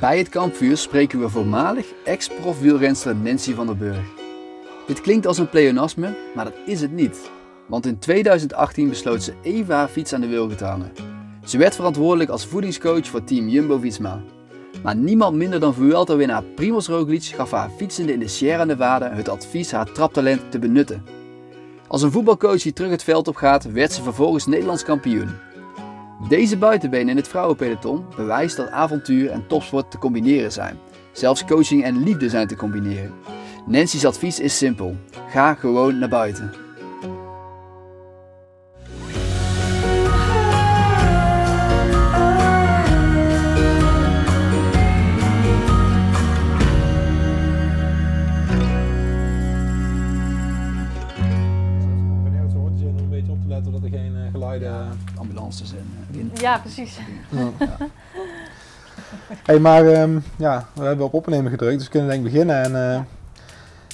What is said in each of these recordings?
Bij het kampvuur spreken we voormalig ex-prof wielrenster Nancy van der Burg. Dit klinkt als een pleonasme, maar dat is het niet. Want in 2018 besloot ze even haar fiets aan de wil te hangen. Ze werd verantwoordelijk als voedingscoach voor team Jumbo-Visma. Maar niemand minder dan Vuelta-winnaar Primoz Roglic gaf haar fietsende in de Sierra Nevada het advies haar traptalent te benutten. Als een voetbalcoach die terug het veld op gaat, werd ze vervolgens Nederlands kampioen. Deze buitenbeen in het vrouwenpeloton bewijst dat avontuur en topsport te combineren zijn. Zelfs coaching en liefde zijn te combineren. Nancy's advies is simpel: ga gewoon naar buiten. Ja, precies. Hey, maar ehm, ja, we hebben op opnemen gedrukt, dus we kunnen denk ik beginnen. En, eh,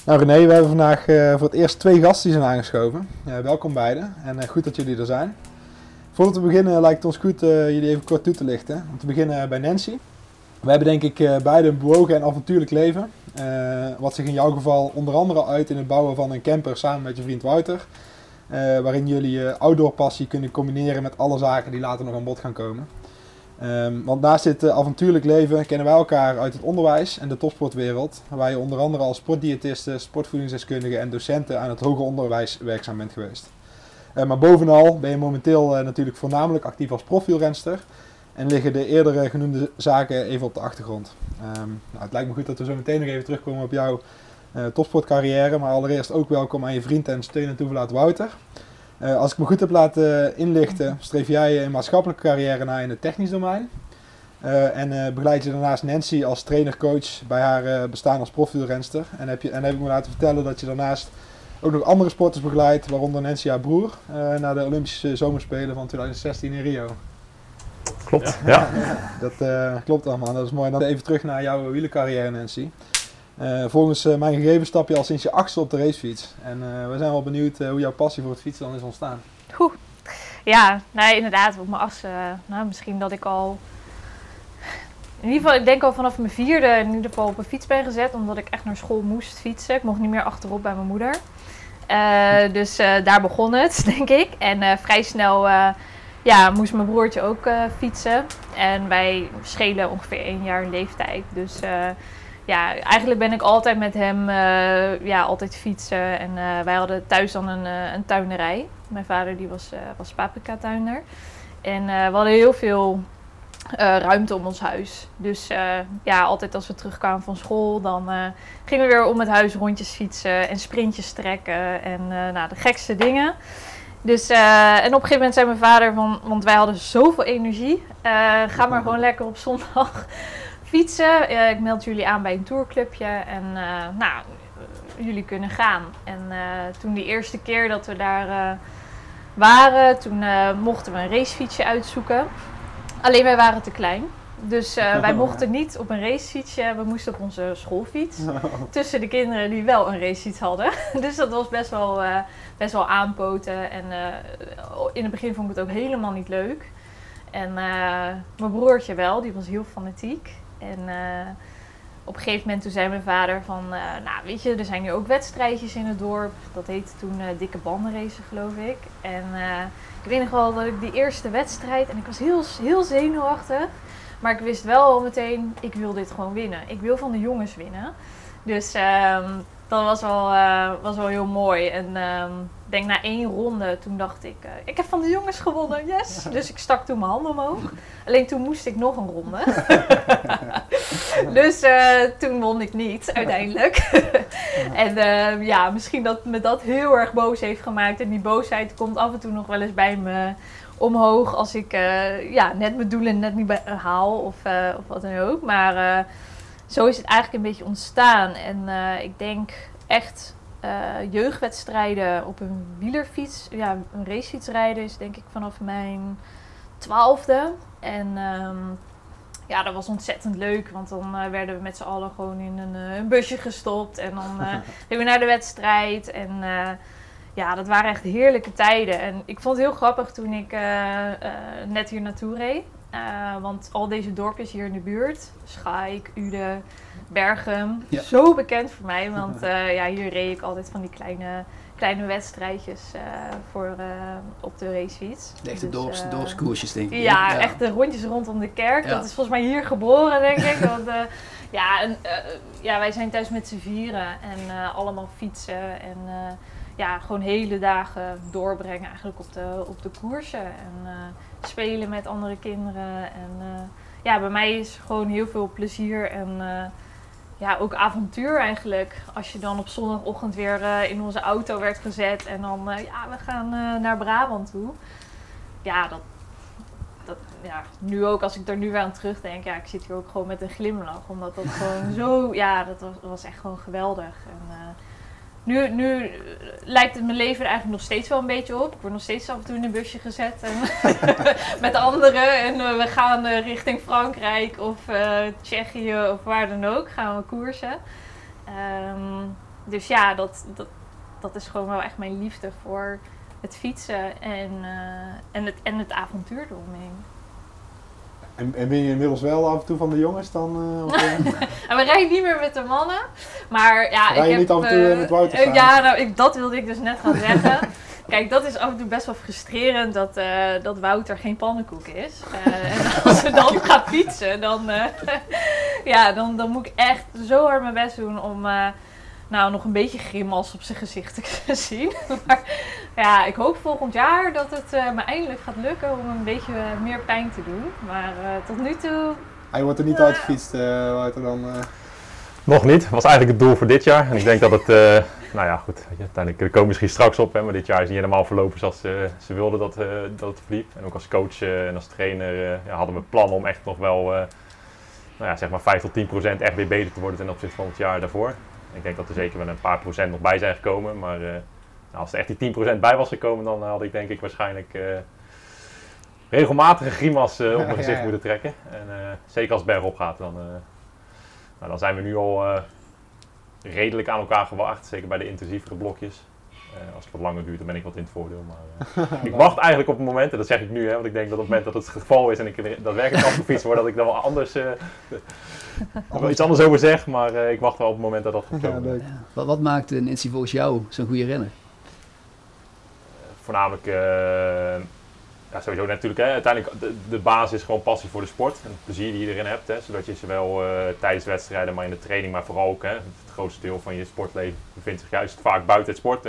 nou René, we hebben vandaag eh, voor het eerst twee gasten die zijn aangeschoven. Ja, welkom beiden en eh, goed dat jullie er zijn. Voordat we beginnen lijkt het ons goed jullie even kort toe te lichten. Om te beginnen bij Nancy. We hebben denk ik beide een bewogen en avontuurlijk leven. wat zich in jouw geval onder andere uit in het bouwen van een camper samen met je vriend Wouter. Eh, waarin jullie je outdoor passie kunnen combineren met alle zaken die later nog aan bod gaan komen. Ehm, want naast dit eh, avontuurlijk leven kennen wij elkaar uit het onderwijs en de topsportwereld, waar je onder andere als sportdiëtisten, sportvoedingsdeskundige en docenten aan het hoger onderwijs werkzaam bent geweest. Eh, maar bovenal ben je momenteel natuurlijk voornamelijk actief als profielrenster en liggen de eerdere genoemde zaken even op de achtergrond. Ehm, nou, het lijkt me goed dat we zo meteen nog even terugkomen op jouw topsportcarrière, maar allereerst ook welkom aan je vriend en steun en toeverlaat Wouter. Eh, als ik me goed heb laten inlichten, streef jij een maatschappelijke carrière na in het technisch domein. Eh, en eh, begeleid je daarnaast Nancy als trainer-coach bij haar eh, bestaan als profielrenster. En heb, je, en heb ik me laten vertellen dat je daarnaast ook nog andere sporters begeleidt, waaronder Nancy haar broer, eh, naar de Olympische Zomerspelen van 2016 in Rio. Klopt, ja. Dat eh, klopt allemaal, dat is mooi. Dan even terug naar jouw wielercarrière Nancy. Eh, volgens eh, mijn gegevens stap je al sinds je achtste op de racefiets. En eh, we zijn wel benieuwd hoe jouw passie voor het fietsen dan is ontstaan. Ja, nee, inderdaad, op mijn eh, nou, misschien dat ik al. In ieder geval, ik denk al vanaf mijn vierde in ieder geval op een fiets ben gezet, omdat ik echt naar school moest fietsen. Ik mocht niet meer achterop bij mijn moeder. Dus daar begon het, denk ik. En vrij snel ja, moest mijn broertje ook fietsen. En wij schelen ongeveer één jaar in leeftijd. Dus ja, eigenlijk ben ik altijd met hem eh, ja, altijd fietsen. En eh, wij hadden thuis dan een, eh, een tuinerij. Mijn vader die was, was paprika-tuinder. En we hadden heel veel ruimte om ons huis. Dus ja, altijd als we terugkwamen van school, dan gingen we weer om het huis rondjes fietsen en sprintjes trekken. En nou, de gekste dingen. Dus, en op een gegeven moment zei mijn vader van, want wij hadden zoveel energie. eh, ga maar gewoon lekker op zondag fietsen. Eh, ik meld jullie aan bij een tourclubje en eh, nou, jullie kunnen gaan. En eh, toen die eerste keer dat we daar waren, toen mochten we een racefietsje uitzoeken. Alleen wij waren te klein. Dus wij mochten niet op een racefietsje, we moesten op onze schoolfiets. Tussen de kinderen die wel een racefiets hadden. dus dat was best wel, best wel aanpoten. En in het begin vond ik het ook helemaal niet leuk. En mijn broertje wel, die was heel fanatiek. En eh, op een gegeven moment toen zei mijn vader van... eh, nou, weet je, er zijn nu ook wedstrijdjes in het dorp. Dat heette toen eh, dikke bandenracen, geloof ik. En ik weet nog wel dat ik die eerste wedstrijd... En ik was heel, heel zenuwachtig. Maar ik wist wel al meteen, ik wil dit gewoon winnen. Ik wil van de jongens winnen. Dus ehm, dat was wel, eh, was wel heel mooi. En ehm, ik denk na één ronde, toen dacht ik, eh, ik heb van de jongens gewonnen, yes! Dus ik stak toen mijn handen omhoog. Alleen toen moest ik nog een ronde. dus eh, toen won ik niet, uiteindelijk. en ehm, ja, misschien dat me dat heel erg boos heeft gemaakt. En die boosheid komt af en toe nog wel eens bij me omhoog als ik ja, net mijn doelen net niet haal of, of wat dan ook. Maar zo is het eigenlijk een beetje ontstaan. En eh, ik denk echt eh, jeugdwedstrijden op een wielerfiets, ja, een racefiets rijden is denk ik vanaf mijn twaalfde. En ehm, ja, dat was ontzettend leuk, want dan eh, werden we met z'n allen gewoon in een, een busje gestopt. En dan gingen we naar de wedstrijd. En ja, dat waren echt heerlijke tijden. En ik vond het heel grappig toen ik net hier naartoe reed. Eh, want al deze dorpjes hier in de buurt, Schaik, Ude, Berghem, Ja. zo bekend voor mij. Want eh, ja, hier reed ik altijd van die kleine, kleine wedstrijdjes eh, voor, op de racefiets. De echte Dus, dorps, dorpskoersjes, denk ik. ja, echt de rondjes rondom de kerk. Ja. Dat is volgens mij hier geboren, denk ik. Want, ja, en, ja, wij zijn thuis met z'n vieren en allemaal fietsen. En ja, gewoon hele dagen doorbrengen eigenlijk op de, op de koersen. En eh, spelen met andere kinderen. En eh, ja, bij mij is gewoon heel veel plezier en eh, ja, ook avontuur eigenlijk. Als je dan op zondagochtend weer in onze auto werd gezet en dan, ja, we gaan naar Brabant toe. Ja, dat, dat, ja, nu ook als ik er nu weer aan terugdenk, ja, ik zit hier ook gewoon met een glimlach. Omdat dat gewoon zo, ja, dat was, echt gewoon geweldig. En, nu, nu eh, lijkt het mijn leven er eigenlijk nog steeds wel een beetje op. Ik word nog steeds af en toe in een busje gezet en met anderen. En eh, we gaan eh, richting Frankrijk of Tsjechië of waar dan ook gaan we koersen. Ehm, dus ja, dat, dat, dat is gewoon wel echt mijn liefde voor het fietsen en, en, het, en het avontuur eromheen. En, en ben je inmiddels wel af en toe van de jongens dan? eh, of? En we rijden niet meer met de mannen. Maar ja, Rij je ik heb, niet af en toe eh, met Wouter eh? Ja, nou, ik, dat wilde ik dus net gaan zeggen. Kijk, dat is af en toe best wel frustrerend dat, dat Wouter geen pannenkoek is. En als ze dan gaat fietsen, dan, ja, dan, dan moet ik echt zo hard mijn best doen om nou, nog een beetje grimas op zijn gezicht te zien. maar ja, ik hoop volgend jaar dat het eh, me eindelijk gaat lukken om een beetje eh, meer pijn te doen. Maar eh, tot nu toe Hij wordt er niet uitgefietst, eh Wouter, dan. eh. Nog niet. Dat was eigenlijk het doel voor dit jaar. En ik denk dat het, eh, nou ja, goed. weet je, Uiteindelijk daar komen we misschien straks op. Hè, maar dit jaar is niet helemaal verlopen zoals ze, ze wilden dat, eh, dat het verliep. En ook als coach en als trainer eh, ja, hadden we plannen om echt nog wel, eh, nou ja, zeg maar 5 tot 10 procent echt weer beter te worden ten opzichte van het jaar daarvoor. Ik denk dat er zeker wel een paar procent nog bij zijn gekomen. Maar eh, nou, als er echt die 10 procent bij was gekomen, dan had ik denk ik waarschijnlijk eh, regelmatig een grimas eh, op mijn gezicht ja. moeten trekken. En eh, zeker als het bergop gaat, dan, eh, nou, dan zijn we nu al eh, redelijk aan elkaar gewacht. Zeker bij de intensievere blokjes. Eh, als het wat langer duurt, dan ben ik wat in het voordeel. Maar, eh, ik wacht eigenlijk op het moment, en dat zeg ik nu, hè, want ik denk dat op het moment dat het het geval is en ik er daadwerkelijk afgefietst word, dat ik dan wel anders, eh, er wel iets anders over zeg. Maar eh, ik wacht wel op het moment dat dat gaat Ja, komen. Ja. Wat, wat maakt eh, Nancy volgens jou zo'n goede renner? Voornamelijk, eh, ja, sowieso natuurlijk, hè, uiteindelijk de, de basis is gewoon passie voor de sport. En het plezier die je erin hebt. Hè, zodat je zowel eh, tijdens wedstrijden, maar in de training, maar vooral ook, hè, het grootste deel van je sportleven bevindt zich juist vaak buiten het sport.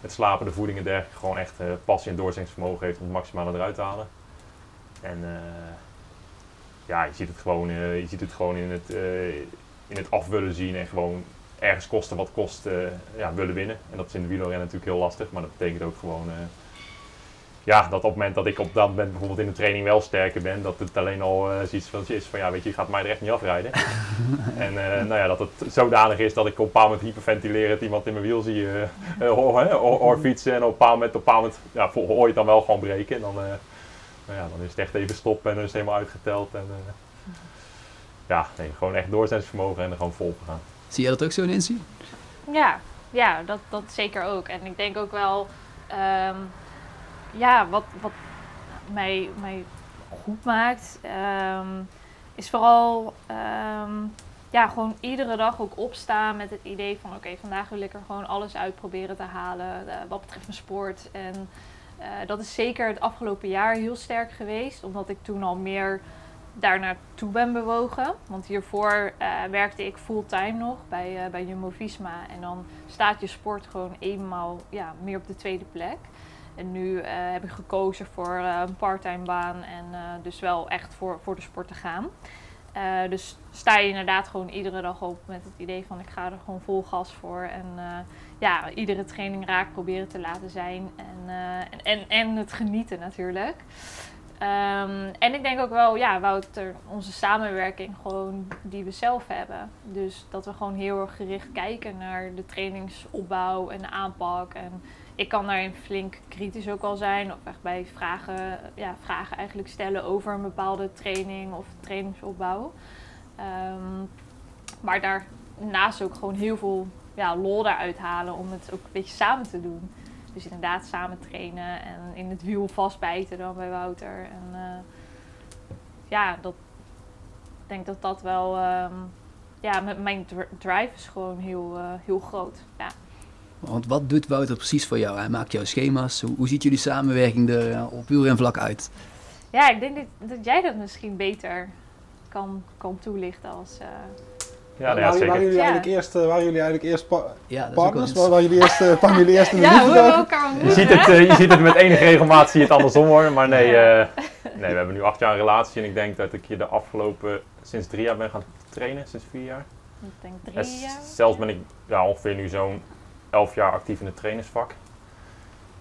Het slapen, de voeding en dergelijke. Gewoon echt eh, passie en doorzettingsvermogen heeft om het maximale eruit te halen. En ja, je ziet het gewoon, je ziet het gewoon in, het, in het af willen zien en gewoon ergens kosten wat kost eh, ja, willen winnen. En dat is in de wielrennen natuurlijk heel lastig, maar dat betekent ook gewoon eh, ja, dat op het moment dat ik op dat moment bijvoorbeeld in de training wel sterker ben, dat het alleen al eh zoiets van is van ja, weet je, je gaat mij er echt niet afrijden. en nou ja, dat het zodanig is dat ik op een bepaald moment hyperventilerend iemand in mijn wiel zie hoor fietsen en op een bepaald moment, op een bepaald moment ja, het dan wel gewoon breken. En dan, nou ja, dan is het echt even stoppen en dan is het helemaal uitgeteld. En, ja, nee, gewoon echt doorzettingsvermogen en er gewoon vol gaan. Zie jij dat ook zo, Nancy? Ja, ja dat, dat zeker ook. En ik denk ook wel, ehm, ja, wat, wat mij, mij goed maakt, ehm, is vooral ehm, ja, gewoon iedere dag ook opstaan met het idee van oké, vandaag wil ik er gewoon alles uit proberen te halen eh, wat betreft mijn sport. En eh, dat is zeker het afgelopen jaar heel sterk geweest, omdat ik toen al meer daar naartoe ben bewogen. Want hiervoor eh, werkte ik fulltime nog bij, eh, bij Jumbo-Visma. En dan staat je sport gewoon eenmaal ja, meer op de tweede plek. En nu eh, heb ik gekozen voor een parttime baan en dus wel echt voor, voor de sport te gaan. Dus sta je inderdaad gewoon iedere dag op met het idee van ik ga er gewoon vol gas voor. En ja, iedere training raak proberen te laten zijn. En, en, en, en het genieten natuurlijk. Ehm, en ik denk ook wel, ja, Wouter, onze samenwerking gewoon die we zelf hebben. Dus dat we gewoon heel erg gericht kijken naar de trainingsopbouw en de aanpak. En ik kan daarin flink kritisch ook wel zijn. Of echt bij vragen, ja, vragen eigenlijk stellen over een bepaalde training of trainingsopbouw. Ehm, maar daarnaast ook gewoon heel veel ja, lol daaruit halen om het ook een beetje samen te doen. Dus inderdaad samen trainen en in het wiel vastbijten dan bij Wouter. En, eh, ja, dat, ik denk dat dat wel... ehm, ja, mijn dr- drive is gewoon heel, eh, heel groot. Ja. Want wat doet Wouter precies voor jou? Hij maakt jouw schema's. Hoe, hoe ziet jullie samenwerking er eh, op wielrenvlak uit? ja, ik denk dat, dat jij dat misschien beter kan, kan toelichten als... Ja, waren, waren zeker. jullie Ja. eigenlijk eerst, eh, waren jullie eigenlijk eerst pa- Ja, dat is ook wel partners? Waren jullie eerst, eh, kwamen jullie eerst in de ja, hoe liefde? we elkaar Je ziet, het, eh, je ziet het met enige regelmaat, zie je het andersom hoor. Maar nee, Ja. eh, nee, we hebben nu acht jaar een relatie en ik denk dat ik je de afgelopen, sinds drie jaar ben gaan trainen, sinds vier jaar. Ik denk En drie jaar. zelfs ben ik ja, ongeveer nu zo'n elf jaar actief in het trainersvak.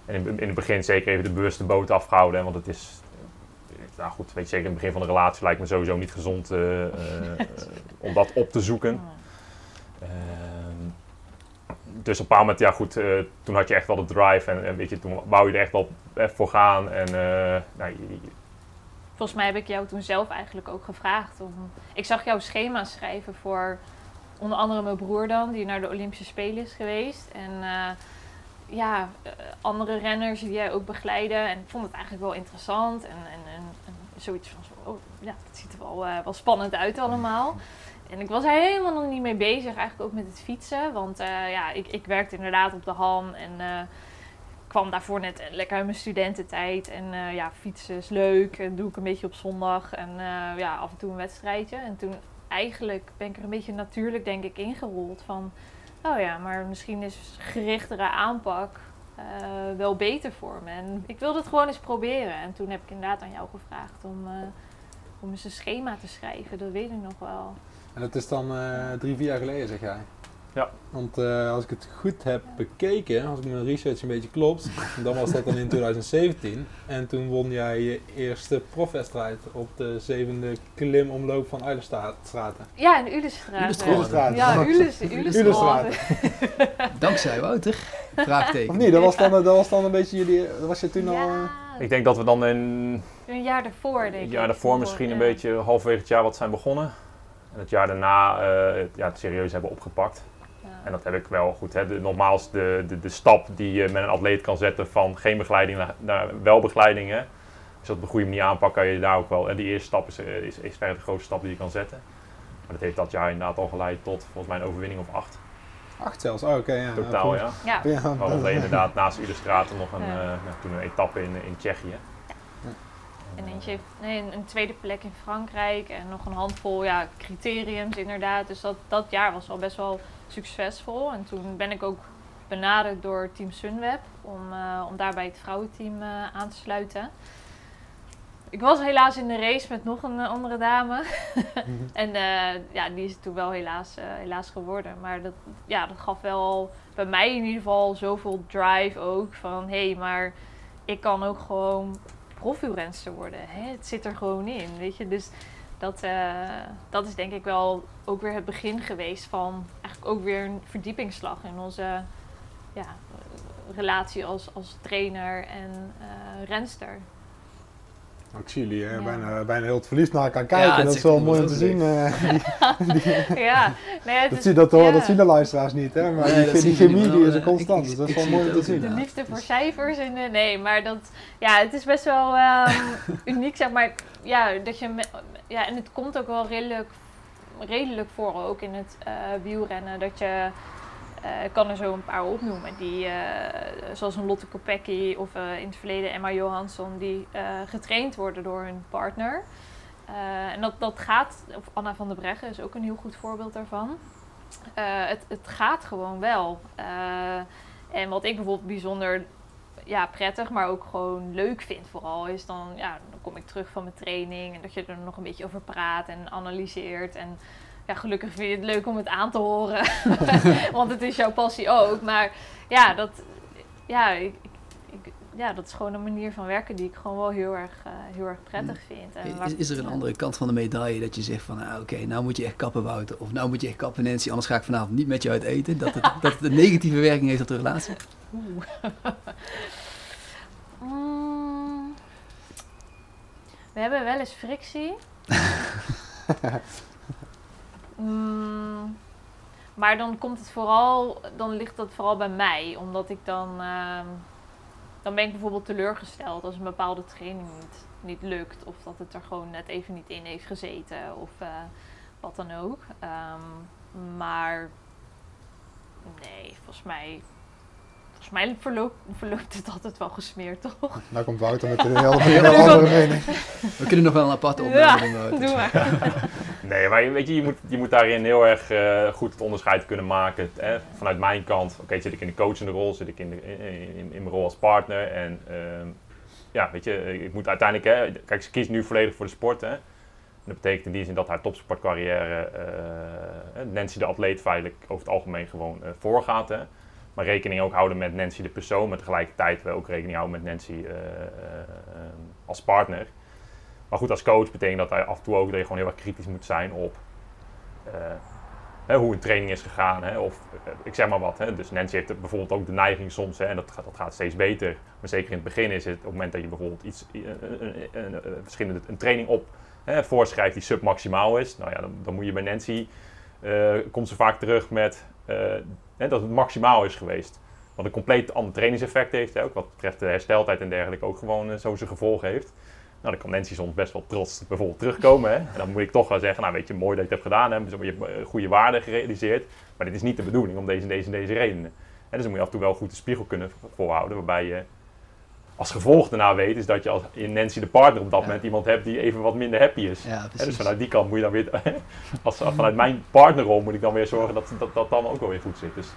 En in, in het begin zeker even de bewuste boot afgehouden, hè, want het is, eh, nou goed, weet je, zeker in het begin van de relatie lijkt me sowieso niet gezond eh, eh, om dat op te zoeken. Ehm, dus op een bepaald moment, ja goed, eh, toen had je echt wel de drive en, en weet je, toen wou je er echt wel voor gaan. En nou, Volgens mij heb ik jou toen zelf eigenlijk ook gevraagd om. Ik zag jouw schema schrijven voor onder andere mijn broer dan, die naar de Olympische Spelen is geweest. En ja, andere renners die jij ook begeleiden. En ik vond het eigenlijk wel interessant. En, en zoiets van, oh, ja, het ziet er wel, eh, wel spannend uit allemaal. En ik was er helemaal nog niet mee bezig, eigenlijk ook met het fietsen. Want eh, ja, ik, ik werkte inderdaad op de HAM en eh, kwam daarvoor net lekker uit mijn studententijd. En ja, fietsen is leuk, en doe ik een beetje op zondag. En ja, af en toe een wedstrijdje. En toen eigenlijk ben ik er een beetje natuurlijk, denk ik, ingerold van... Oh ja, maar misschien is gerichtere aanpak eh, wel beter voor me. En ik wilde het gewoon eens proberen. En toen heb ik inderdaad aan jou gevraagd om, eh, om eens een schema te schrijven. Dat weet ik nog wel. En dat is dan eh, drie, vier jaar geleden, zeg jij? Ja. Want eh, als ik het goed heb bekeken, als ik mijn research een beetje klopt, dan was dat dan in 2017. En toen won jij je eerste profwedstrijd op de zevende klimomloop van Uilenstraten. Ja, in Ulestraat. Ulestraat. Ja, Ules, Ulestraat. Dankzij Wouter? Vraagteken. Of niet? Dat was dan, dat was dan een beetje jullie, was je toen al... eh, ik denk dat we dan in een jaar daarvoor denk het ik. jaar daarvoor misschien Ja. een beetje halverwege het jaar wat zijn begonnen. En het jaar daarna eh, het, ja, het serieus hebben opgepakt. En dat heb ik wel goed. Hè. De, nogmaals, de, de, de stap die je met een atleet kan zetten van geen begeleiding naar, naar wel begeleiding. Hè. Als je dat op een goede manier aanpakt, kan je daar ook wel. En die eerste stap is, eh, is, is verder de grootste stap die je kan zetten. Maar dat heeft dat jaar inderdaad al geleid tot volgens mij een overwinning of acht. Acht zelfs, oh, oké. ja, Totaal, ja. Ja. Ja, Waaronder inderdaad naast Ulestraten nog een, Ja. eh, nou, toen een etappe in, in Tsjechië. En eentje heeft nee, een, een tweede plek in Frankrijk en nog een handvol ja, criteriums inderdaad. Dus dat, dat jaar was al best wel succesvol. En toen ben ik ook benaderd door Team Sunweb om, eh, om daarbij het vrouwenteam eh, aan te sluiten. Ik was helaas in de race met nog een eh, andere dame. en ja, die is het toen wel helaas, helaas geworden. Maar dat, ja, dat gaf wel bij mij in ieder geval zoveel drive ook. Van hé, hey, maar ik kan ook gewoon profielrenster worden. Hè? Het zit er gewoon in, weet je. Dus dat, eh, dat is denk ik wel ook weer het begin geweest van eigenlijk ook weer een verdiepingsslag in onze ja, relatie als, als trainer en eh, renster. Ik zie jullie eh, Ja. bijna, bijna heel het verliefd naar elkaar Ja, kijken. het dat is wel mooi om te zien. ongelooflijk. eh. die- ja, nee, het dat, is- zie, dat, hoor- ja. dat zien de luisteraars niet, hè? Maar Nee, die, chemie die is er constant. ik- dus dat is wel mooi om te zien. De Ja, liefde voor cijfers. En, de- nee, maar dat, ja, het is best wel ehm, uniek, zeg maar. Ja, dat je ja, en het komt ook wel redelijk, redelijk voor, ook in het eh, wielrennen. Dat je, eh, ik kan er zo een paar opnoemen, die, eh, zoals een Lotte Kopecky of eh, in het verleden Emma Johansson, die eh, getraind worden door hun partner. Eh, en dat, dat gaat, of Anna van der Breggen is ook een heel goed voorbeeld daarvan. Eh, het, het gaat gewoon wel. Eh, en wat ik bijvoorbeeld bijzonder ja, prettig, maar ook gewoon leuk vind vooral, is dan, ja, dan kom ik terug van mijn training en dat je er nog een beetje over praat en analyseert. En ja, gelukkig vind je het leuk om het aan te horen, want het is jouw passie ook. Maar ja, dat, ja, ik, ik- ja, dat is gewoon een manier van werken die ik gewoon wel heel erg, eh, heel erg prettig vind. En waar- Is, is er een andere kant van de medaille dat je zegt van, ah, oké, nou moet je echt kappen Wouter. Of nou moet je echt kappen Nancy, anders ga ik vanavond niet met je uit eten. Dat het, dat het een negatieve werking heeft op de relatie. Oeh. Mm. We hebben wel eens frictie. Mm. Maar dan komt het vooral, dan ligt dat vooral bij mij, omdat ik dan, ehm, dan ben ik bijvoorbeeld teleurgesteld als een bepaalde training niet, niet lukt. Of dat het er gewoon net even niet in heeft gezeten. Of eh, wat dan ook. Ehm, maar nee, volgens mij, volgens mij verloopt, verloopt het altijd wel gesmeerd, toch? Nou komt Wouter met een heel andere mening. We kunnen nog wel een aparte Ja, opname doen. Doe maar. Nee, maar weet je, je moet, je moet daarin heel erg eh, goed het onderscheid kunnen maken. Hè? Vanuit mijn kant, oké, zit ik in de coachende rol, zit ik in, de, in, in, in mijn rol als partner. En ehm, ja, weet je, ik moet uiteindelijk, hè, kijk, ze kiest nu volledig voor de sport. Hè? En dat betekent in die zin dat haar topsportcarrière, eh, Nancy de atleet feitelijk over het algemeen gewoon eh, voorgaat. Hè? Maar rekening ook houden met Nancy de persoon, maar tegelijkertijd ook rekening houden met Nancy eh, eh, als partner. Maar goed, als coach betekent dat hij af en toe ook dat je gewoon heel erg kritisch moet zijn op eh, hoe een training is gegaan. Hè, of ik zeg maar wat. Hè. Dus Nancy heeft bijvoorbeeld ook de neiging soms, hè, en dat, dat gaat steeds beter. Maar zeker in het begin is het, op het moment dat je bijvoorbeeld iets, een, een, training op hè, voorschrijft die submaximaal is. Nou ja, dan, dan moet je bij Nancy, komt ze vaak terug met dat het maximaal is geweest. Wat een compleet ander trainingseffect heeft. Ook wat betreft de hersteltijd en dergelijke ook gewoon eh, zo zijn gevolgen heeft. Nou, dan kan Nancy soms best wel trots bijvoorbeeld terugkomen. Hè? En dan moet ik toch wel zeggen, nou weet je, mooi dat je het hebt gedaan. Hè? Je hebt eh, goede waarden gerealiseerd. Maar dit is niet de bedoeling om deze en deze en deze redenen. En dus dan moet je af en toe wel goed de spiegel kunnen voorhouden. Waarbij je als gevolg daarna weet, is dat je als in Nancy de partner op dat Ja. moment iemand hebt die even wat minder happy is. Ja, dus vanuit die kant moet je dan weer, als, vanuit mijn partnerrol moet ik dan weer zorgen dat dat, dat dan ook wel weer goed zit. Dus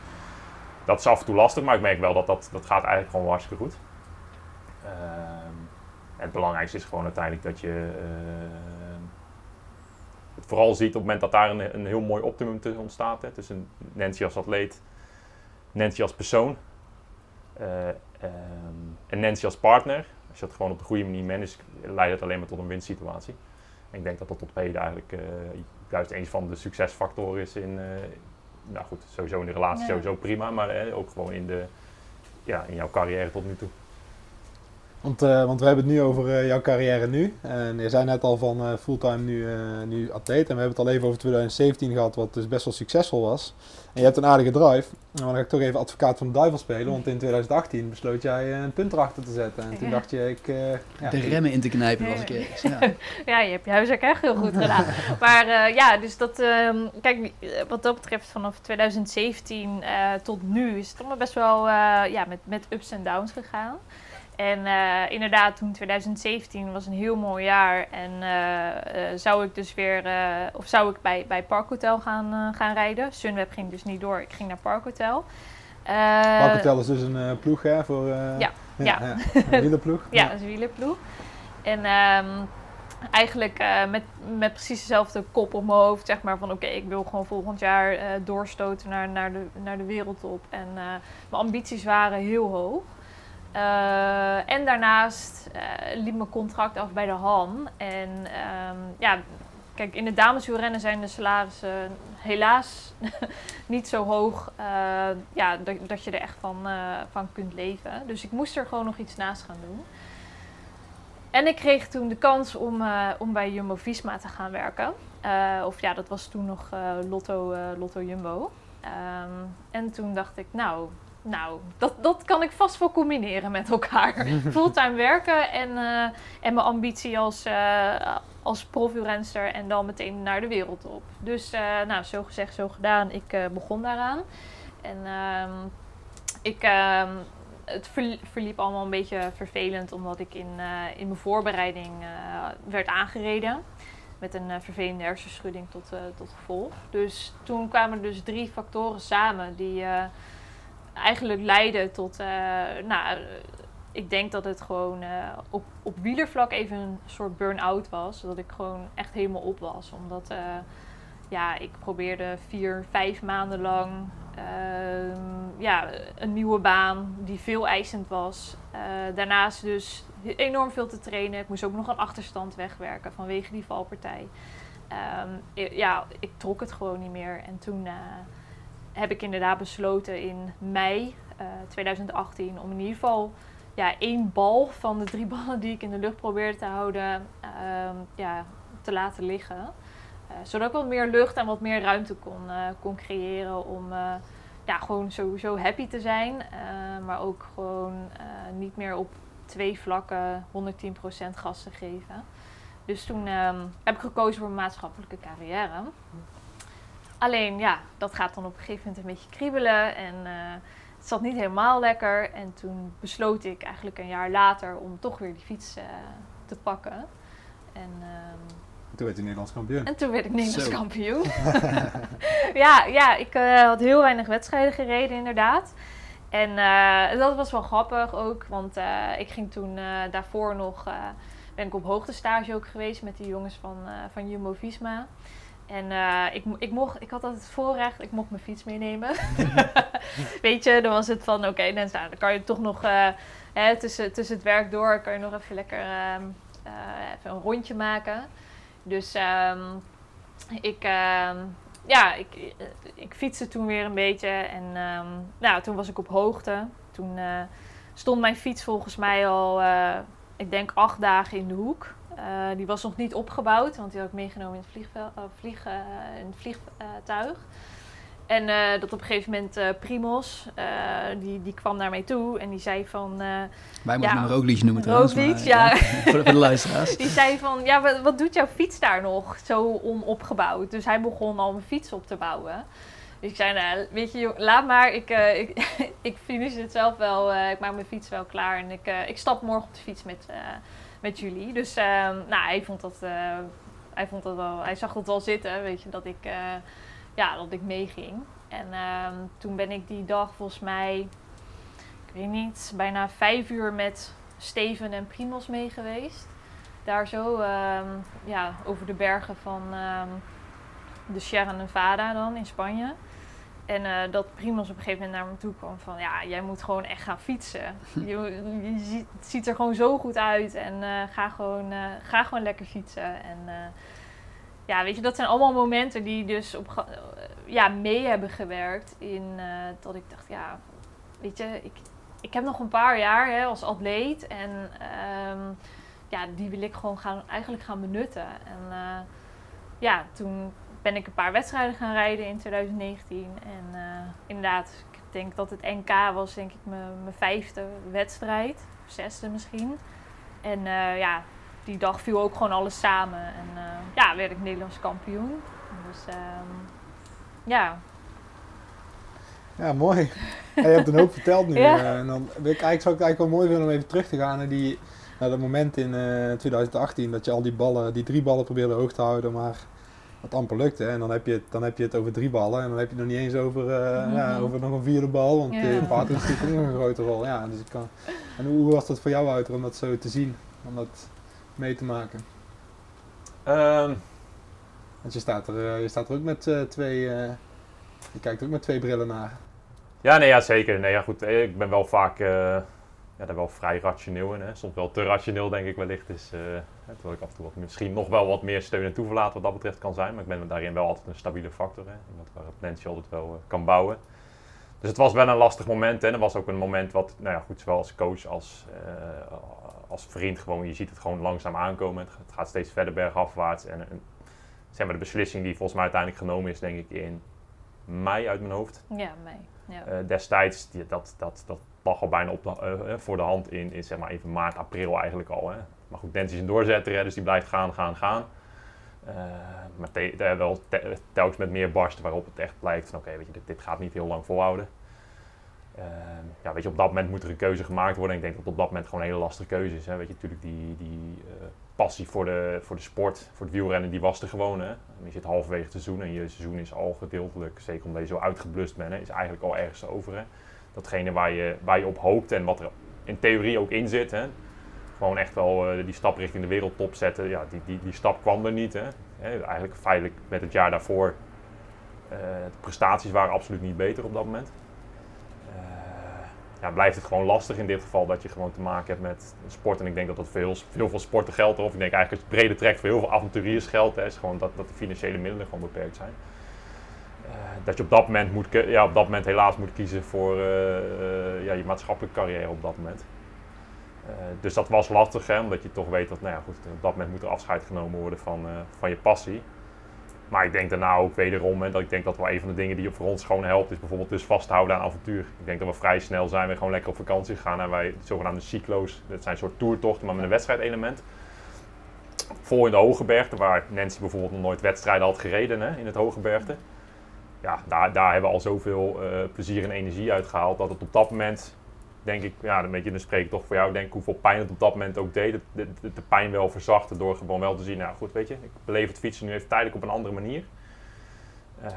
dat is af en toe lastig, maar ik merk wel dat dat, dat gaat eigenlijk gewoon hartstikke goed. Ehm, het belangrijkste is gewoon uiteindelijk dat je ehm, het vooral ziet op het moment dat daar een, een heel mooi optimum tussen ontstaat. Hè, tussen Nancy als atleet, Nancy als persoon eh, ehm, en Nancy als partner. Als je dat gewoon op de goede manier managt, leidt het alleen maar tot een winsituatie. En ik denk dat dat tot op heden eigenlijk eh, juist een van de succesfactoren is in, eh, nou goed, sowieso in de relatie Ja. sowieso prima, maar eh, ook gewoon in, de, ja, in jouw carrière tot nu toe. Want, eh, want we hebben het nu over eh, jouw carrière nu. En je zei net al van eh, fulltime nu, eh, nu atleet. En we hebben het al even over 2017 gehad, wat dus best wel succesvol was. En je hebt een aardige drive. Maar dan ga ik toch even advocaat van de duivel spelen. Want in 2018 besloot jij eh, een punt erachter te zetten. En toen Ja. dacht je, ik... eh, ja, De remmen in te knijpen was ik ergens. Ja. Ja, je hebt je huiswerk echt heel goed gedaan. maar eh, ja, dus dat, ehm, kijk, wat dat betreft vanaf 2017 eh, tot nu is het allemaal best wel eh, ja, met, met ups en downs gegaan. En eh, inderdaad, toen 2017 was een heel mooi jaar. En eh, eh, zou ik dus weer, of zou ik bij, bij Parkhotel gaan, gaan rijden. Sunweb ging dus niet door, ik ging naar Parkhotel. Parkhotel is dus een ploeg hè, voor... eh, Ja, ja. Een wielerploeg. Ja, een wielerploeg. En ehm, eigenlijk met, met precies dezelfde kop op mijn hoofd, zeg maar, van oké, ik wil gewoon volgend jaar doorstoten naar, naar, de, naar de wereldtop. En mijn ambities waren heel hoog. Eh, en daarnaast eh, liep mijn contract af bij de Han. En ehm, ja, kijk, in de dameswielrennen zijn de salarissen helaas niet zo hoog eh, ja, dat, dat je er echt van, van kunt leven. Dus ik moest er gewoon nog iets naast gaan doen. En ik kreeg toen de kans om, om bij Jumbo Visma te gaan werken. Of ja, dat was toen nog Lotto, Lotto Jumbo. Ehm, en toen dacht ik, nou, nou dat, dat kan ik vast wel combineren met elkaar. Fulltime werken en, eh, en mijn ambitie als, eh als profielrenster en dan meteen naar de wereldtop. Dus eh, nou, zo gezegd, zo gedaan. Ik begon daaraan. En ehm, ik, ehm, het verli- verliep allemaal een beetje vervelend, omdat ik in, in mijn voorbereiding werd aangereden. Met een vervelende hersenschudding tot, tot gevolg. Dus toen kwamen dus drie factoren samen die eigenlijk leidden tot. eh, nou, eh, ik denk dat het gewoon eh, op, op wielervlak even een soort burn-out was. Dat ik gewoon echt helemaal op was. Omdat ja, ik probeerde vier, vijf maanden lang ehm, ja, een nieuwe baan die veel eisend was. Daarnaast dus enorm veel te trainen. Ik moest ook nog een achterstand wegwerken vanwege die valpartij. Ehm, i- ja, ik trok het gewoon niet meer. En toen heb ik inderdaad besloten in mei eh, 2018 om in ieder geval ja, één bal van de drie ballen die ik in de lucht probeerde te houden ehm, ja, te laten liggen. Eh, zodat ik wat meer lucht en wat meer ruimte kon, eh, kon creëren om, eh, ja, gewoon sowieso happy te zijn. eh, maar ook gewoon eh, niet meer op twee vlakken 110% gas te geven. Dus toen ehm, heb ik gekozen voor een maatschappelijke carrière. Alleen ja, dat gaat dan op een gegeven moment een beetje kriebelen. En eh, het zat niet helemaal lekker. En toen besloot ik eigenlijk een jaar later om toch weer die fiets eh, te pakken. En, ehm, Toen werd hij Nederlands kampioen. en toen werd ik Nederlands Zo. kampioen. ja, ja, ik eh, had heel weinig wedstrijden gereden inderdaad. En dat was wel grappig ook, want ik ging toen daarvoor nog, ben ik op hoogtestage ook geweest met die jongens van, van Jumbo-Visma. En eh, ik, ik, mocht, ik had altijd het voorrecht, ik mocht mijn fiets meenemen. Weet je, dan was het van, oké, dan, nou, dan kan je toch nog eh, hè, tussen, tussen het werk door, kan je nog even lekker ehm, eh, even een rondje maken. Dus ehm, ik, ehm, ja, ik, ik fietste toen weer een beetje en nou, toen was ik op hoogte. Toen stond mijn fiets volgens mij al, ik denk acht dagen in de hoek. Eh, die was nog niet opgebouwd, want die had ik meegenomen in het, vliegvel, eh, vlieg, eh, in het vliegtuig. En dat op een gegeven moment Primos, die, die kwam naar mij toe en die zei van... Wij moeten Ja. hem Roglic noemen trouwens. maar, Roglic, ja. voor, de, luisteraars. Die zei van, ja, wat, wat doet jouw fiets daar nog zo onopgebouwd? Dus hij begon al mijn fiets op te bouwen. Dus ik zei, nou, weet je, jong, laat maar. Ik, ik, ik finish het zelf wel. ik maak mijn fiets wel klaar. En ik, ik stap morgen op de fiets met, met jullie. Dus ehm, nou, hij vond dat... eh, hij, vond dat wel, hij zag dat wel zitten, weet je, dat ik, eh, ja, dat ik meeging. En ehm, toen ben ik die dag volgens mij, ik weet niet, bijna vijf uur met Steven en Primos mee geweest. Daar zo ehm, ja, over de bergen van de Sierra Nevada dan in Spanje. En eh, dat Primos op een gegeven moment naar me toe kwam van... Ja, jij moet gewoon echt gaan fietsen. Je, je ziet, het ziet er gewoon zo goed uit. En eh, ga, gewoon, eh, ga gewoon lekker fietsen. En ja, weet je, dat zijn allemaal momenten die dus op, ja, mee hebben gewerkt. In dat ik dacht, ja, weet je, ik, ik heb nog een paar jaar hè, als atleet. En ehm, ja, die wil ik gewoon gaan, eigenlijk gaan benutten. En ja, toen ben ik een paar wedstrijden gaan rijden in 2019. En eh, inderdaad, ik denk dat het NK was denk ik mijn mijn vijfde wedstrijd. Zesde misschien. En eh, ja, die dag viel ook gewoon alles samen. En eh, ja, werd ik Nederlands kampioen. Dus ehm, ja, Ja, mooi. Ja, je hebt een hoop verteld nu. Ja. en dan ik eigenlijk, zou ik eigenlijk wel mooi vinden om even terug te gaan naar, die, naar dat moment in eh, 2018 dat je al die ballen, die drie ballen probeerde hoog te houden, maar wat amper lukte. En dan heb je het, dan heb je het over drie ballen en dan heb je het nog niet eens over, eh, Mhm. ja, over nog een vierde bal, want Ja. de paard is natuurlijk een grote rol. Ja, dus ik kan, en hoe was dat voor jou, Wouter, om dat zo te zien, om dat mee te maken? Ehm, Want je staat er, eh, je staat er ook met eh, twee, eh, je kijkt er ook met twee brillen naar. Ja, nee, ja, zeker. Nee, ja, goed, ik ben wel vaak eh, ja, daar wel vrij rationeel in. Hè. Soms wel te rationeel, denk ik wellicht. Dus, eh, terwijl ik af en toe wat, misschien nog wel wat meer steun en toeverlaat wat dat betreft kan zijn. Maar ik ben daarin wel altijd een stabiele factor. Hè. Iemand waar Nancy altijd wel eh, kan bouwen. Dus het was wel een lastig moment. En er was ook een moment wat, nou ja, goed, zowel als coach als, eh, als vriend gewoon, je ziet het gewoon langzaam aankomen. Het, het gaat steeds verder bergafwaarts. En, zeg maar, de beslissing die volgens mij uiteindelijk genomen is, denk ik in mei uit mijn hoofd. ja, mij. Ja. Eh, destijds, die, dat, dat, dat lag al bijna op de, eh, voor de hand in, in zeg maar even maart, april eigenlijk al. Hè. Maar goed, Dent is een doorzetter, hè, dus die blijft gaan, gaan, gaan. Eh, maar te, te- wel te- telkens met meer barsten waarop het echt blijkt van oké, weet je, dit, gaat niet heel lang volhouden. Eh, ja, weet je, op dat moment moet er een keuze gemaakt worden. En ik denk dat op dat moment gewoon een hele lastige keuze is. Hè. Weet je, natuurlijk die, die eh, passie voor de, voor de sport, voor het wielrennen, die was er gewoon. Hè. Je zit halverwege het seizoen en je seizoen is al gedeeltelijk, zeker omdat je zo uitgeblust bent, hè, is eigenlijk al ergens over. Hè. Datgene waar je, waar je op hoopt en wat er in theorie ook in zit. Hè. Gewoon echt wel eh, die stap richting de wereldtop zetten. Ja, die, die, die stap kwam er niet. Hè. Eigenlijk feitelijk met het jaar daarvoor. eh, de prestaties waren absoluut niet beter op dat moment. Eh, ja, blijft het gewoon lastig in dit geval dat je gewoon te maken hebt met sport. En ik denk dat dat voor heel, heel veel sporten geldt. Of ik denk eigenlijk het brede trekt voor heel veel avonturiers geldt. Is gewoon dat, dat de financiële middelen gewoon beperkt zijn. Dat je op dat moment moet, ja, op dat moment helaas moet kiezen voor ja, je maatschappelijke carrière op dat moment. Eh, dus dat was lastig, hè, omdat je toch weet dat, nou ja, goed, op dat moment moet er afscheid genomen worden van, eh, van je passie. Maar ik denk daarna ook wederom, hè, dat ik denk dat wel een van de dingen die voor ons gewoon helpt, is bijvoorbeeld dus vasthouden aan avontuur. Ik denk dat we vrij snel zijn we gewoon lekker op vakantie gegaan en wij zogenaamde cyclo's, dat zijn soort toertochten, maar met een wedstrijdelement. Vol in de Hogebergte, waar Nancy bijvoorbeeld nog nooit wedstrijden had gereden hè, in het Hogebergte. Ja, daar, daar hebben we al zoveel uh, plezier en energie uit gehaald dat het op dat moment denk ik, ja, een beetje, dan spreek ik toch voor jou, denk hoeveel pijn het op dat moment ook deed. De, de, pijn wel verzachten door gewoon wel te zien, nou goed, weet je, ik beleef het fietsen nu even tijdelijk op een andere manier. Uh,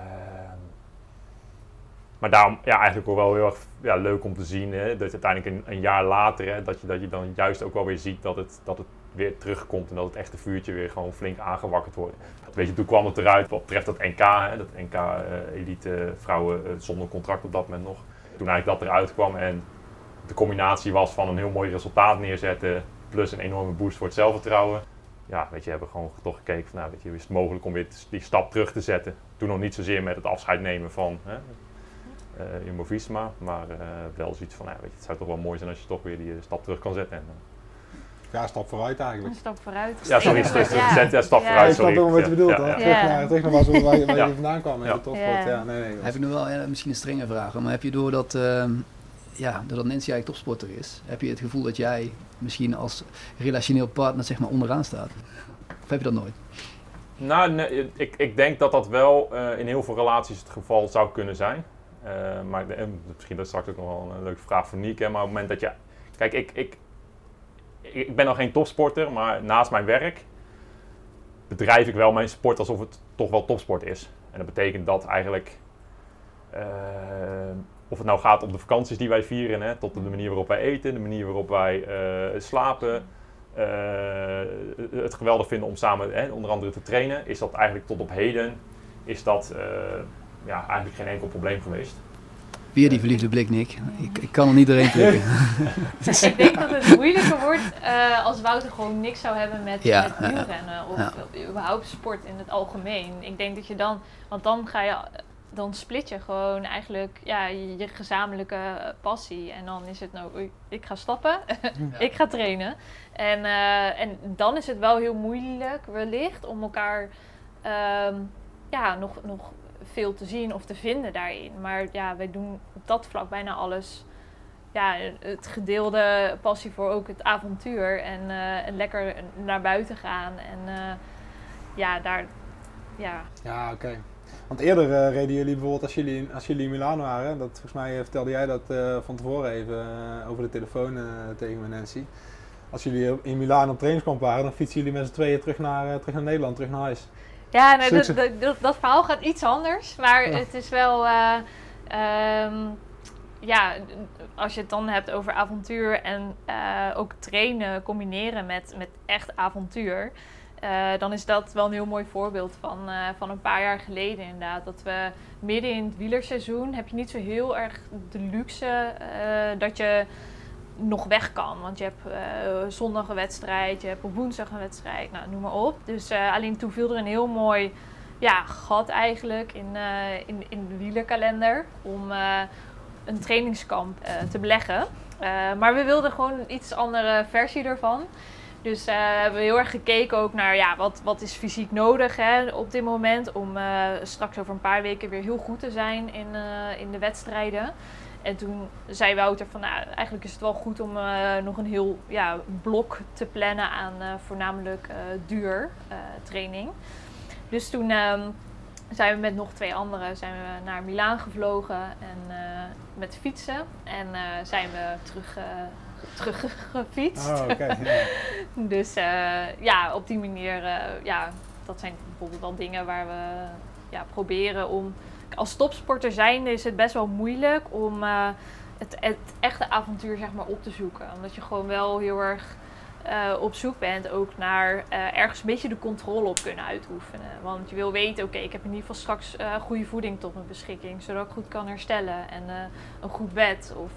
maar daarom, ja, eigenlijk ook wel heel erg ja, leuk om te zien, hè, dat uiteindelijk een, een, jaar later, hè, dat, je, dat je dan juist ook wel weer ziet dat het, dat het weer terugkomt en dat het echte vuurtje weer gewoon flink aangewakkerd wordt. Weet je, toen kwam het eruit wat betreft dat NK, hè, dat NK uh, elite vrouwen uh, zonder contract op dat moment nog. Toen eigenlijk dat eruit kwam en de combinatie was van een heel mooi resultaat neerzetten plus een enorme boost voor het zelfvertrouwen. Ja, weet je, hebben gewoon toch gekeken van, nou, weet je, is het mogelijk om weer die stap terug te zetten. Toen nog niet zozeer met het afscheid nemen van hè, uh, Jumbo-Visma, maar uh, wel zoiets van, ja, weet je, het zou toch wel mooi zijn als je toch weer die stap terug kan zetten. En, ja, een stap vooruit eigenlijk. Een stap vooruit. Ja, sorry, terug ja. Zet, ja, stap ja. vooruit. Sorry. Ik snap wat je bedoelt. Ja. Terug, naar, terug naar waar, waar, waar ja. je vandaan kwam topsport. Ja. Nee, nee, heb ik nu wel ja, misschien een strenge vraag, maar heb je door dat, uh, ja, doordat Nancy eigenlijk topsporter is, heb je het gevoel dat jij misschien als relationeel partner zeg maar onderaan staat? Of heb je dat nooit? Nou, ik, ik denk dat dat wel uh, in heel veel relaties het geval zou kunnen zijn. Uh, maar misschien dat is straks ook nog wel een leuke vraag voor Niek. Maar op het moment dat je. Kijk, ik, ik, ik ben nog geen topsporter, maar naast mijn werk bedrijf ik wel mijn sport alsof het toch wel topsport is. En dat betekent dat eigenlijk. Of het nou gaat om de vakanties die wij vieren, hè, tot de manier waarop wij eten, de manier waarop wij uh, slapen. Uh, het geweldig vinden om samen hè, onder andere te trainen, is dat eigenlijk tot op heden is dat, uh, ja, eigenlijk geen enkel probleem geweest. Weer die verliefde blik, Nick. Ik, ik kan er niet doorheen trekken. ik denk dat het moeilijker wordt uh, als Wouter gewoon niks zou hebben met, ja, met wielrennen of ja. überhaupt sport in het algemeen. Ik denk dat je dan, want dan ga je dan split je gewoon eigenlijk ja, je, je gezamenlijke passie. En dan is het nou, ik ga stappen, ik ga trainen. En, uh, en dan is het wel heel moeilijk wellicht om elkaar um, ja, nog, nog veel te zien of te vinden daarin. Maar ja, wij doen op dat vlak bijna alles. Ja, het gedeelde passie voor ook het avontuur. En, uh, en lekker naar buiten gaan. En uh, ja, daar... Ja, ja oké. Okay. Want eerder uh, reden jullie bijvoorbeeld, als jullie, als jullie in Milaan waren, dat, volgens mij vertelde jij dat uh, van tevoren even over de telefoon tegen me, Nancy. Als jullie in Milaan op trainingskamp waren, dan fietsen jullie met z'n tweeën terug naar, terug naar Nederland, terug naar huis. Ja, nee, dat, dat, dat, verhaal gaat iets anders, maar ja. het is wel. Um, ja, als je het dan hebt over avontuur en ook trainen combineren met, met echt avontuur. Uh, dan is dat wel een heel mooi voorbeeld van, uh, van een paar jaar geleden inderdaad. Dat we midden in het wielerseizoen heb je niet zo heel erg de luxe uh, dat je nog weg kan. Want je hebt zondag een wedstrijd, je hebt op woensdag een wedstrijd, nou, noem maar op. Dus alleen toen viel er een heel mooi ja, gat eigenlijk in, in, in de wielerkalender om een trainingskamp te beleggen. maar we wilden gewoon een iets andere versie ervan. Dus hebben we heel erg gekeken ook naar ja, wat, wat is fysiek nodig hè, op dit moment om uh, straks over een paar weken weer heel goed te zijn in, uh, in de wedstrijden. En toen zei Wouter van nou, eigenlijk is het wel goed om nog een heel ja, blok te plannen aan voornamelijk duur training. Dus toen ehm, zijn we met nog twee anderen zijn we naar Milaan gevlogen en met fietsen. En zijn we terug teruggefietst. Oh, okay, dus uh, ja, op die manier, uh, ja, dat zijn bijvoorbeeld wel dingen waar we ja, proberen om. Als topsporter zijnde is het best wel moeilijk om uh, het, het, echte avontuur zeg maar, op te zoeken. Omdat je gewoon wel heel erg uh, op zoek bent ook naar uh, ergens een beetje de controle op kunnen uitoefenen. Want je wil weten, oké, ik heb in ieder geval straks uh, goede voeding tot mijn beschikking, zodat ik goed kan herstellen en een goed bed. Of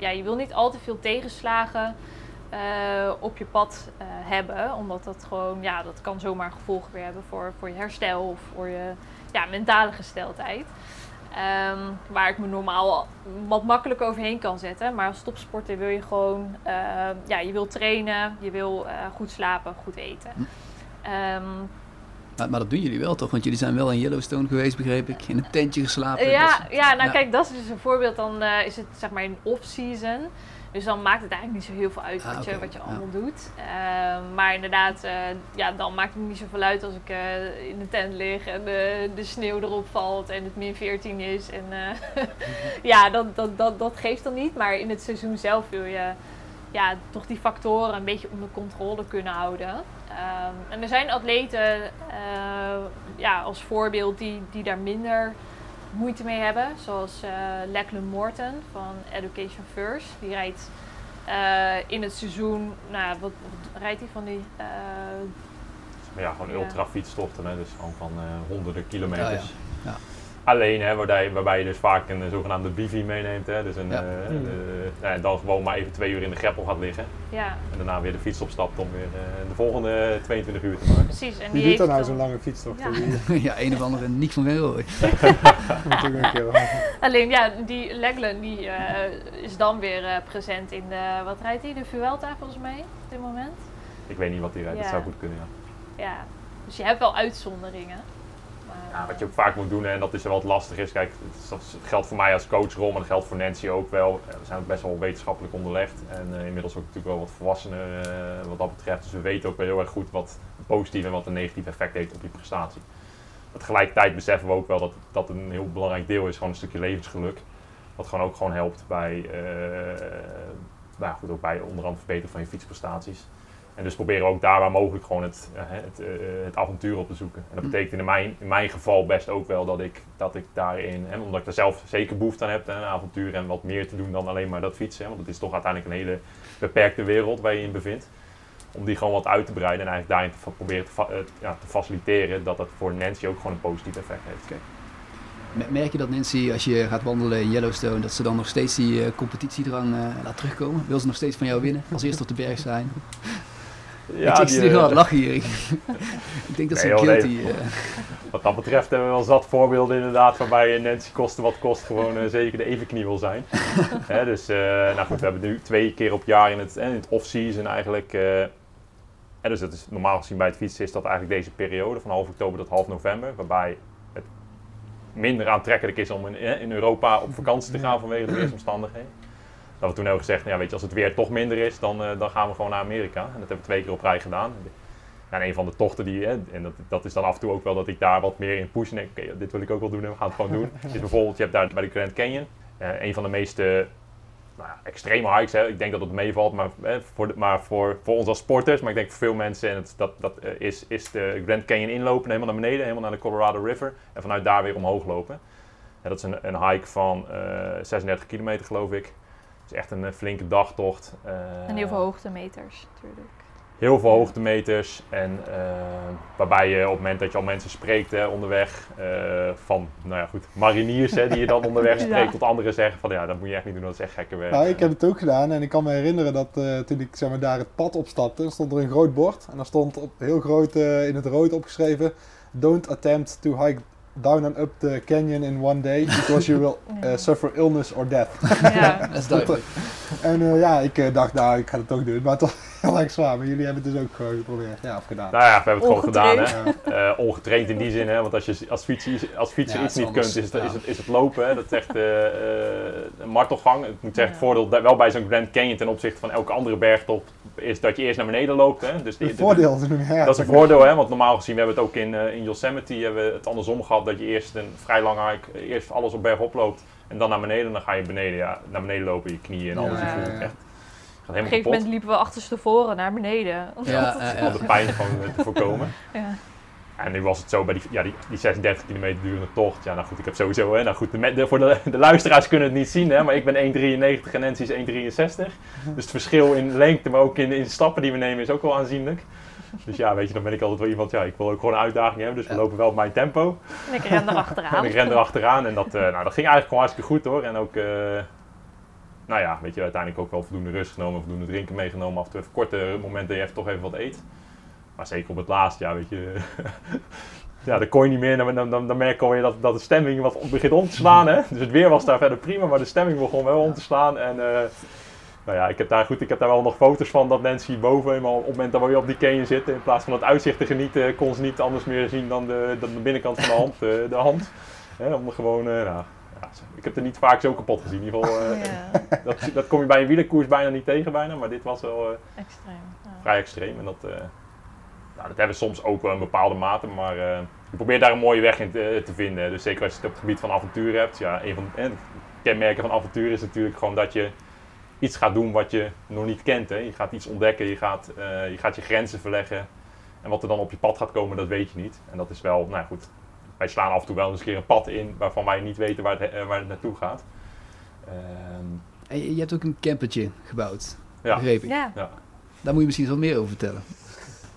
ja, je wil niet al te veel tegenslagen op je pad hebben, omdat dat gewoon, ja, dat kan zomaar gevolgen weer hebben voor, voor je herstel of voor je ja, mentale gesteldheid. Um, waar ik me normaal wat makkelijk overheen kan zetten. Maar als topsporter wil je gewoon, uh, ja, je wil trainen, je wil uh, goed slapen, goed eten. Um, Maar, maar dat doen jullie wel toch? Want jullie zijn wel in Yellowstone geweest, begreep ik. In een tentje geslapen. Ja, ja, nou ja. kijk, dat is dus een voorbeeld. Dan eh, is het zeg maar in off-season. Dus dan maakt het eigenlijk niet zo heel veel uit Ah, wat, je, wat je ja. allemaal doet. Ehm, maar inderdaad, eh, ja, dan maakt het niet zoveel uit als ik eh, in de tent lig en de, de sneeuw erop valt en het min 14 is. En eh, ja, dat, dat, dat, dat geeft dan niet. Maar in het seizoen zelf wil je ja, toch die factoren een beetje onder controle kunnen houden. Ehm, en er zijn atleten ja, als voorbeeld die, die daar minder moeite mee hebben. Zoals eh Lachlan Morton van Education First. Die rijdt eh, in het seizoen, nou, wat, wat rijdt hij van die? eh, ja, gewoon ultrafietstochten, hè, dus gewoon van eh, honderden kilometers. Ja, ja. Ja. Alleen, hè, waarbij, waarbij je dus vaak een eh, zogenaamde bivi meeneemt. Hè, dus een, Ja. eh, Hmm. nou ja, dan gewoon maar even twee uur in de greppel gaat liggen. ja, En daarna weer de fiets opstapt om weer eh, de volgende 22 uur te maken. precies. En Wie die doet dan heeft nou zo'n dan- lange fietstocht? Ja. Ja, een of andere Nick van wel. Alleen ja, die Lachlan die, is dan weer eh, present in de, wat rijdt hij? De Vuelta volgens mij op dit moment. Ik weet niet wat hij rijdt, dat zou goed kunnen. Ja. Ja, dus je hebt wel uitzonderingen. Ja, wat je ook vaak moet doen, en dat is wat lastig is. Kijk, dat geldt voor mij als coachrol, maar dat geldt voor Nancy ook wel. Eh, We zijn ook best wel wetenschappelijk onderlegd. En eh, inmiddels ook natuurlijk wel wat volwassener eh, wat dat betreft. Dus we weten ook wel heel erg goed wat een positief en wat een negatief effect heeft op die prestatie. Tegelijkertijd beseffen we ook wel dat dat een heel belangrijk deel is, gewoon een stukje levensgeluk. Wat gewoon ook gewoon helpt bij, eh, nou goed, ook bij onder andere verbeteren van je fietsprestaties. En dus proberen we ook daar waar mogelijk gewoon het, eh, het, eh, het avontuur op te zoeken. En dat Hm. betekent in mijn, in mijn geval best ook wel dat ik, dat ik daarin, hè, omdat ik er zelf zeker behoefte aan heb, een avontuur en wat meer te doen dan alleen maar dat fietsen. hè, want het is toch uiteindelijk een hele beperkte wereld waar je je in bevindt. Om die gewoon wat uit te breiden en eigenlijk daarin te proberen te, eh, ja, te faciliteren dat dat voor Nancy ook gewoon een positief effect heeft. Me- Merk je dat Nancy, als je gaat wandelen in Yellowstone, dat ze dan nog steeds die eh, competitiedrang eh, laat terugkomen? Wil ze nog steeds van jou winnen? Als eerste op de berg zijn? Ja, ik ik die, zie gewoon aan het lachen hier. Ik, denk dat ze Nee, joh, nee. guilty... eh, Wat dat betreft hebben we wel zat voorbeelden inderdaad waarbij Nancy kosten wat kost gewoon eh, zeker de evenknie wil zijn. Hè, dus nou goed, we hebben nu twee keer op jaar in het, in het off-season eigenlijk. en dus dat is normaal gezien bij het fietsen is dat eigenlijk deze periode van half oktober tot half november. Waarbij het minder aantrekkelijk is om in, in Europa op vakantie te gaan vanwege de weersomstandigheden. Dat we toen hebben gezegd, nou ja, weet je, als het weer toch minder is, dan, eh, dan gaan we gewoon naar Amerika. En dat hebben we twee keer op rij gedaan. En een van de tochten die, hè, en dat, dat is dan af en toe ook wel dat ik daar wat meer in push en denk, oké, dit wil ik ook wel doen en we gaan het gewoon doen. Is bijvoorbeeld, je hebt daar bij de Grand Canyon, eh, een van de meest eh, nou extreme hikes. Hè. Ik denk dat het meevalt, maar, hè, voor, maar voor, voor ons als sporters, maar ik denk voor veel mensen, en dat, dat eh, is, is de Grand Canyon inlopen, helemaal naar beneden, helemaal naar de Colorado River en vanuit daar weer omhoog lopen. Dat is een, een hike van eh 36 kilometer, geloof ik. Het is echt een eh, flinke dagtocht. eh, En heel veel hoogtemeters natuurlijk. Heel veel hoogtemeters. En eh, waarbij je op het moment dat je al mensen spreekt hè, onderweg, eh, van nou ja, goed, mariniers hè, die je dan onderweg Ja. spreekt, tot anderen zeggen van ja, dat moet je echt niet doen, dat is echt gekke werk. Nou, ik heb het ook gedaan en ik kan me herinneren dat eh, toen ik zeg maar, daar het pad opstapte, stond er een groot bord. En daar stond op, heel groot eh, in het rood opgeschreven: Don't attempt to hike down and up the canyon in one day because you will Ja. suffer illness or death. Ja. dat is duidelijk. En eh, ja, ik eh, dacht, nou, ik ga het toch doen. Maar het erg zwaar. Maar jullie hebben het dus ook gewoon geprobeerd. Ja, of gedaan. Nou ja, we hebben het gewoon gedaan. Ongetraind. Hè. Eh, ongetraind in die zin, hè, want als je als fietser, als fietser Ja, iets niet kunt, is het, is het, is het lopen. Hè. Dat is echt eh, een martelgang. Ik moet zeggen, het voordeel wel bij zo'n Grand Canyon ten opzichte van elke andere bergtop is dat je eerst naar beneden loopt. Hè. Dus die- Het voordeel. Ja, Dat is een voordeel, hè? want normaal gezien, we hebben het ook in, in Yosemite hebben we het andersom gehad, dat je eerst een vrij lange hike, eerst alles op berg oploopt en dan naar beneden, dan ga je beneden, ja, naar beneden lopen, je knieën en alles, je voelt echt, Op een gegeven moment liepen we achterstevoren naar beneden. Ja, ja, ja. om de pijn gewoon te voorkomen. Ja. En nu was het zo bij die, ja, die, die 36 kilometer durende tocht. Ja, nou goed, ik heb sowieso, hè, nou goed, de, de- voor de, de luisteraars kunnen het niet zien, hè, maar ik ben 1,93 en Nancy is 1,63. Dus het verschil in lengte, maar ook in, in stappen die we nemen, is ook wel aanzienlijk. Dus ja, weet je, dan ben ik altijd wel iemand, ja, ik wil ook gewoon een uitdaging hebben, dus we Ja. lopen wel op mijn tempo. En ik ren erachteraan. En ik ren erachteraan en dat, eh, nou, dat ging eigenlijk gewoon hartstikke goed hoor. En ook, eh, nou ja, weet je, uiteindelijk ook wel voldoende rust genomen, voldoende drinken meegenomen. Af en toe even korte momenten je even toch even wat eet. Maar zeker op het laatst, ja, weet je. ja, dan kon je niet meer. Dan, dan, dan, merk je dat, dat de stemming wat begint om te slaan. Hè? Dus het weer was daar verder prima, maar de stemming begon wel om te slaan. En eh, Nou ja, ik heb, daar, goed, ik heb daar wel nog foto's van dat Nancy boven, maar op het moment dat we op die canyon zitten, in plaats van het uitzicht te genieten, kon ze niet anders meer zien dan de, de binnenkant van de hand. eh, de hand. Hè, om gewoon, nou, ja, ik heb er niet vaak zo kapot gezien. In ieder geval, eh, Ja, dat, dat kom je bij een wielerkoers bijna niet tegen bijna, maar dit was wel eh, extreem. Ja. vrij extreem. En dat, eh, nou, dat hebben we soms ook wel in bepaalde mate, maar je probeert daar een mooie weg in te, te vinden. Dus zeker als je het op het gebied van avontuur hebt. Ja, een van de kenmerken van avontuur is natuurlijk gewoon dat je iets gaat doen wat je nog niet kent. Hè. Je gaat iets ontdekken, je gaat, je gaat je grenzen verleggen. En wat er dan op je pad gaat komen, dat weet je niet. En dat is wel, nou goed, wij slaan af en toe wel eens een keer een pad in waarvan wij niet weten waar het, eh, waar het naartoe gaat. Ehm, En je je hebt ook een campertje gebouwd, ja. begreep ik. Ja. Daar moet je misschien wat meer over vertellen.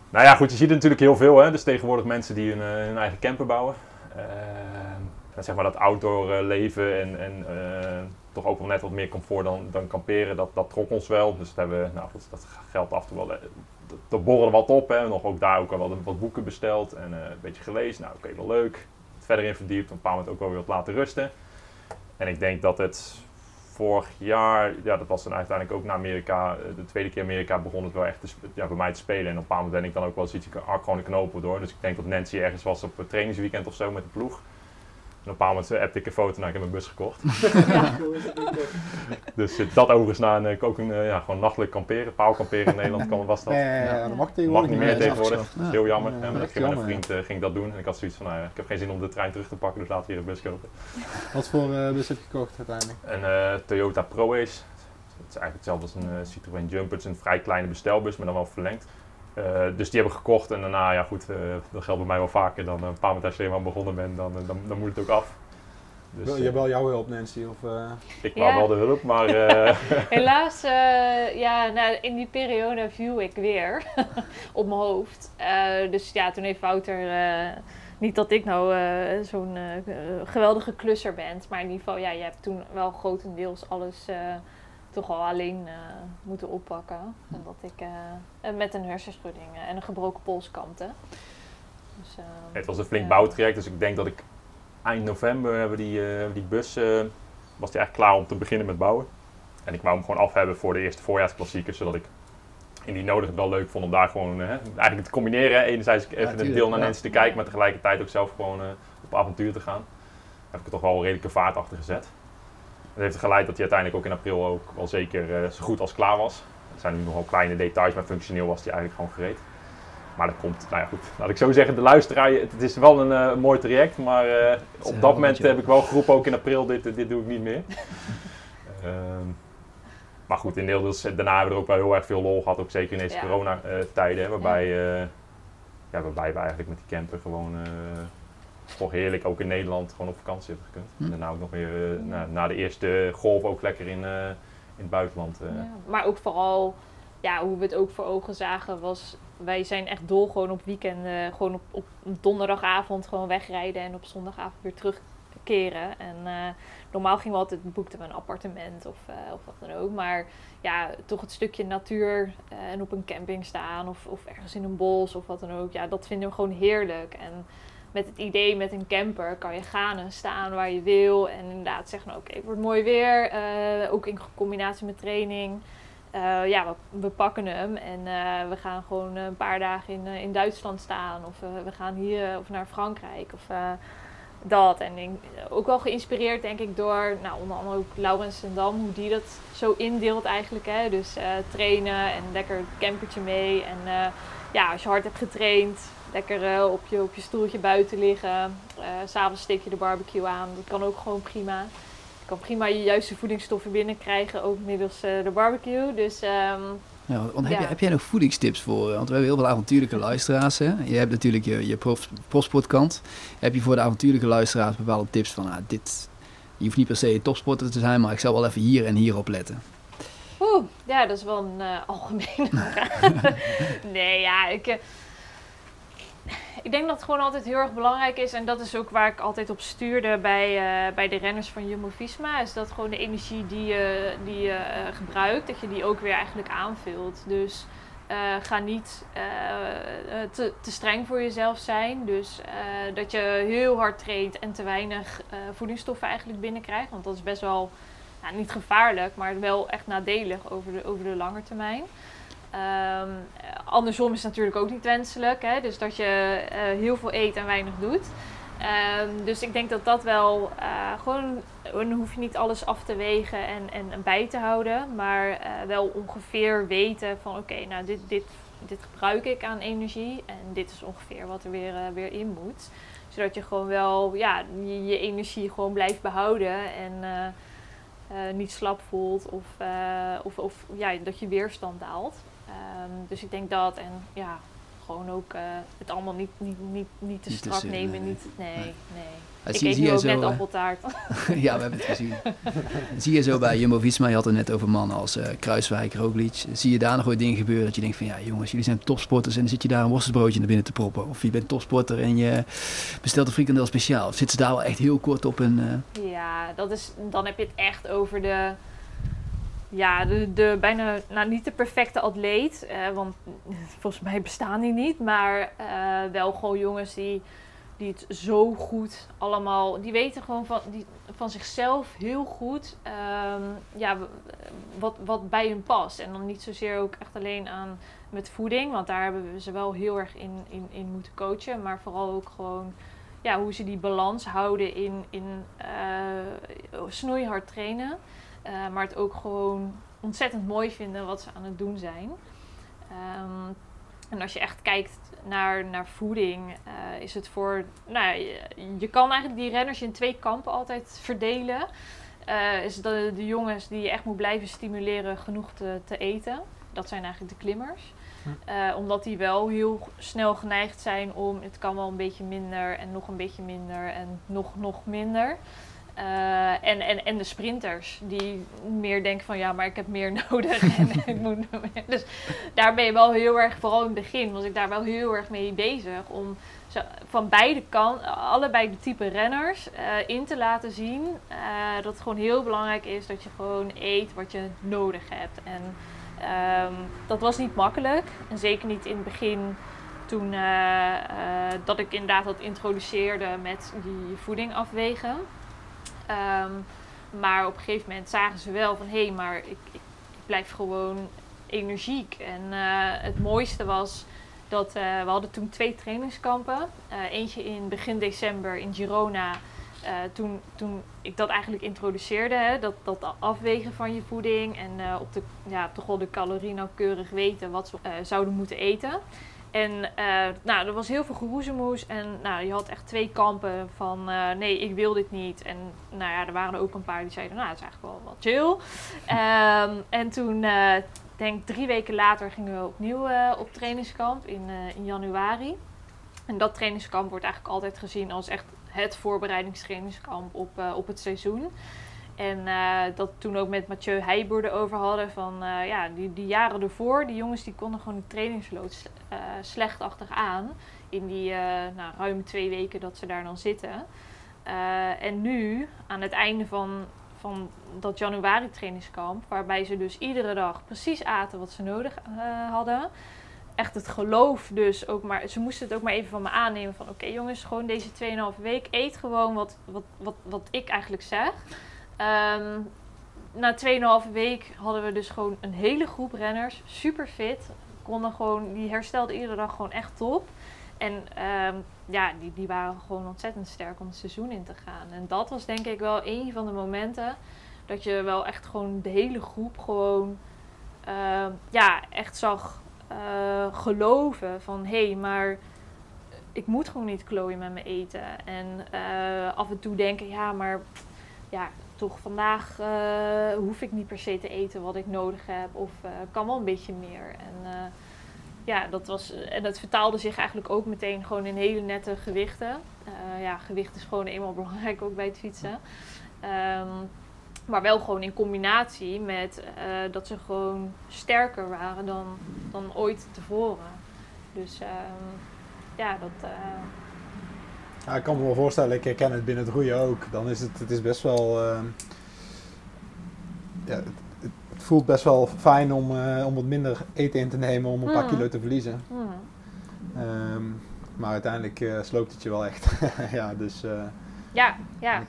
Nou ja, goed, je ziet er natuurlijk heel veel. Hè? Dus tegenwoordig mensen die hun, eh, hun eigen camper bouwen. Ehm, en zeg maar dat outdoor eh, leven en, en eh, toch ook wel net wat meer comfort dan, dan kamperen, dat, dat trok ons wel. Dus dat, hebben we, nou, goed, dat geldt af en toe wel. Dat- borrelde wat op. Hè? Nog ook daar ook al wat boeken besteld en eh, een beetje gelezen. Nou, oké, wel leuk. Verder in verdiept, op een bepaald moment ook wel weer wat laten rusten. En ik denk dat het vorig jaar, ja, dat was dan uiteindelijk ook naar Amerika, eh, de tweede keer Amerika begon het wel echt ja, bij mij te spelen. En op een bepaald moment ben ik dan ook wel eens iets, ik gewoon knopen door. Dus ik denk dat Nancy ergens was op trainingsweekend of zo met de ploeg. En op een bepaald moment appte ik een foto, nou ik heb een bus gekocht. dus eh, dat overigens na een, eh, ook een, eh, ja, gewoon nachtelijk kamperen, paalkamperen in Nederland kan, was dat. Nee, ja, Ja. dat mag Mag tegenwoordig niet niet meer tegenwoordig. Dat is Ja. heel jammer. Ja, hè, maar ik met een vriend ging ik dat doen. En ik had zoiets van, nou ja, ik heb geen zin om de trein terug te pakken, dus laten we hier een bus kopen. Wat voor eh bus heb je gekocht uiteindelijk? Een eh, Toyota ProAce. Het is eigenlijk hetzelfde als een Citroën Jumper. Het is een vrij kleine bestelbus, maar dan wel verlengd. Eh, dus die hebben we gekocht en daarna, ja goed, eh, dat geldt bij mij wel vaker. Dan eh, een paar maanden als je eenmaal begonnen bent, dan, dan, dan moet het ook af. Dus, je eh, hebt wel jouw hulp, Nancy? Of, eh, ik wou Ja. wel de hulp, maar eh, Helaas, eh, ja, nou, in die periode viel ik weer op mijn hoofd. Eh, dus ja, toen heeft Wouter, eh, niet dat ik nou eh, zo'n geweldige klusser ben, maar in ieder geval, ja, je hebt toen wel grotendeels alles eh, toch al alleen eh, moeten oppakken. En dat ik eh, met een hersenschudding en een gebroken pols kampte. Dus, eh, het was een flink bouwtraject. Dus ik denk dat ik eind november hebben die, eh, die bus, was die eigenlijk klaar om te beginnen met bouwen. En ik wou hem gewoon af hebben voor de eerste voorjaarsklassieker, zodat ik in die nodig het wel leuk vond om daar gewoon eigenlijk te combineren. Enerzijds even een deel naar ja. Nancy te kijken, maar tegelijkertijd ook zelf gewoon eh, op avontuur te gaan. Daar heb ik er toch wel een redelijke vaart achter gezet. Dat heeft geleid dat hij uiteindelijk ook in april ook wel zeker eh, zo goed als klaar was. Er zijn nu nog wel kleine details, maar functioneel was hij eigenlijk gewoon gereed. Maar dat komt, nou ja goed, laat ik zo zeggen, de luisteraar, het, is wel een eh, mooi traject, maar eh, op dat moment heb ik wel geroepen ook in april, dit, dit doe ik niet meer. Ehm, maar goed, inmiddels, eh, daarna hebben we er ook wel heel erg veel lol gehad, ook zeker in deze Ja. coronatijden, waarbij, eh, ja, waarbij we eigenlijk met die camper gewoon eh, toch heerlijk ook in Nederland gewoon op vakantie hebben gekund. Hm. En daarna ook nog weer eh, na, na de eerste golf ook lekker in, eh, in het buitenland. eh. Ja, maar ook vooral, ja, hoe we het ook voor ogen zagen, was wij zijn echt dol gewoon op weekenden, gewoon op, op donderdagavond gewoon wegrijden en op zondagavond weer terugkeren. En eh, normaal gingen we altijd, boekten we een appartement of, eh, of wat dan ook. Maar ja, toch het stukje natuur eh, en op een camping staan of, of ergens in een bos of wat dan ook. Ja, dat vinden we gewoon heerlijk. En met het idee met een camper kan je gaan en staan waar je wil. En inderdaad zeggen, nou, oké, het wordt mooi weer. eh, ook in combinatie met training. Eh, ja, we, pakken hem en eh, we gaan gewoon een paar dagen in, in Duitsland staan. Of we gaan hier of naar Frankrijk of dat. En ook wel geïnspireerd denk ik door, nou onder andere ook Laurens en Dam, hoe die dat zo indeelt eigenlijk. Hè? Dus trainen en lekker campertje mee. En ja, als je hard hebt getraind, lekker eh, op, je, op je stoeltje buiten liggen. Eh, S S'avonds steek je de barbecue aan. Dat kan ook gewoon prima. Je kan prima je juiste voedingsstoffen binnenkrijgen, ook middels eh, de barbecue. Dus ehm, Ja, want heb, Ja. jij- heb jij nog voedingstips voor? Want we hebben heel veel avontuurlijke luisteraars. Hè? Je hebt natuurlijk je, je prof, profsportkant. Heb je voor de avontuurlijke luisteraars bepaalde tips van... Ah, dit, je hoeft niet per se topsporter te zijn, maar ik zou wel even hier en hier op letten. Oeh, ja, dat is wel een algemene vraag. nee, ja, ik, ik denk dat het gewoon altijd heel erg belangrijk is. En dat is ook waar ik altijd op stuurde bij, eh, bij de renners van Jumbo-Visma. Is dat gewoon de energie die je, die je eh, gebruikt, dat je die ook weer eigenlijk aanvult. Dus eh, ga niet te, te streng voor jezelf zijn. Dus dat je heel hard traint en te weinig voedingsstoffen eigenlijk binnenkrijgt. Want dat is best wel nou, niet gevaarlijk, maar wel echt nadelig over de, over de lange termijn. Ehm, andersom is het natuurlijk ook niet wenselijk. Hè? Dus dat je eh, heel veel eet en weinig doet. Ehm, dus ik denk dat dat wel uh, gewoon, dan hoef je niet alles af te wegen en, en, bij te houden, maar uh, wel ongeveer weten van oké, nou dit, dit, dit gebruik ik aan energie en dit is ongeveer wat er weer, weer in moet. Zodat je gewoon wel ja, je, je energie gewoon blijft behouden en niet slap voelt of, of, of ja, dat je weerstand daalt. Um, dus ik denk dat en ja, gewoon ook uh, het allemaal niet, niet, niet, niet te strak nemen. Nee. Niet, nee, nee. nee. Ik eet nu ook zo, net appeltaart. ja, we hebben het gezien. zie je zo bij Jumbo-Visma, je had het net over mannen als uh, Kruiswijk, Roglic. Zie je daar nog ooit dingen gebeuren dat je denkt van ja jongens, jullie zijn topsporters en dan zit je daar een worstelsbroodje naar binnen te proppen. Of je bent topsporter en je bestelt een frikandel speciaal. Of zit ze daar wel echt heel kort op een... Uh... Ja, dat is, dan heb je het echt over de ja, de, de bijna, nou niet de perfecte atleet, uh, want volgens mij bestaan die niet, maar uh, wel gewoon jongens die, die het zo goed allemaal, die weten gewoon van, die, van zichzelf heel goed um, ja, wat, wat bij hun past. En dan niet zozeer ook echt alleen aan met voeding, want daar hebben we ze wel heel erg in, in, in moeten coachen, maar vooral ook gewoon ja, hoe ze die balans houden in, in uh, snoeihard trainen. Uh, maar het ook gewoon ontzettend mooi vinden wat ze aan het doen zijn. Um, en als je echt kijkt naar, naar voeding, uh, is het voor. Nou, je, je, kan eigenlijk die renners in twee kampen altijd verdelen. Uh, is de, de jongens die je echt moet blijven stimuleren genoeg te, te eten. Dat zijn eigenlijk de klimmers. Uh, omdat die wel heel snel geneigd zijn om het kan wel een beetje minder en nog een beetje minder en nog, nog minder. Uh, en, en, en de sprinters die meer denken van ja, maar ik heb meer nodig en ik moet. Dus daar ben je wel heel erg, vooral in het begin, was ik daar wel heel erg mee bezig om zo, van beide kanten, allebei de type renners, uh, in te laten zien uh, dat het gewoon heel belangrijk is dat je gewoon eet wat je nodig hebt. En um, dat was niet makkelijk en zeker niet in het begin toen dat ik inderdaad dat introduceerde met die voeding afwegen. Um, maar op een gegeven moment zagen ze wel van hé, hey, maar ik, ik, blijf gewoon energiek. En uh, het mooiste was dat uh, we hadden toen twee trainingskampen. Uh, eentje in begin december in Girona. toen, toen ik dat eigenlijk introduceerde, hè, dat, dat afwegen van je voeding en op de, ja, toch wel de calorieën nauwkeurig weten wat ze zouden moeten eten. En uh, nou, er was heel veel geroezemoes. En nou, je had echt twee kampen van uh, nee, ik wil dit niet. En nou ja, er waren er ook een paar die zeiden, nou, het is eigenlijk wel wat chill. um, en toen, uh, denk drie weken later, gingen we opnieuw op trainingskamp in, in januari. En dat trainingskamp wordt eigenlijk altijd gezien als echt het voorbereidingstrainingskamp op, op het seizoen. En uh, dat toen ook met Mathieu Heijboer over hadden van uh, ja, die, die jaren ervoor, die jongens die konden gewoon de trainingslood uh, slecht achteraan. In die nou, ruim twee weken dat ze daar dan zitten. en nu, aan het einde van, van dat januari trainingskamp, waarbij ze dus iedere dag precies aten wat ze nodig hadden. Echt het geloof dus ook maar, ze moesten het ook maar even van me aannemen van oké jongens, gewoon deze 2,5 week eet gewoon wat, wat, wat, wat ik eigenlijk zeg. Um, na 2,5 week hadden we dus gewoon een hele groep renners, super fit. Konden gewoon, die herstelden iedere dag gewoon echt top. En um, ja, die, die waren gewoon ontzettend sterk om het seizoen in te gaan. En dat was denk ik wel een van de momenten dat je wel echt gewoon de hele groep gewoon uh, ja, echt zag uh, geloven van hé, hey, maar ik moet gewoon niet klooien met mijn eten. En uh, af en toe denken, ja, maar ja, toch vandaag uh, hoef ik niet per se te eten wat ik nodig heb. Of uh, kan wel een beetje meer. En uh, ja, dat was. En dat vertaalde zich eigenlijk ook meteen gewoon in hele nette gewichten. ja, gewicht is gewoon eenmaal belangrijk ook bij het fietsen. Um, maar wel gewoon in combinatie met dat ze gewoon sterker waren dan, dan ooit tevoren. Dus um, ja, dat ja, ik kan me wel voorstellen, ik herken het binnen het roeien ook. Dan is het, het is best wel. Uh, ja, het, het, voelt best wel fijn om, uh, om wat minder eten in te nemen om een paar mm. kilo te verliezen. Mm. Um, maar uiteindelijk uh, sloopt het je wel echt. ja, dus. ja, ja.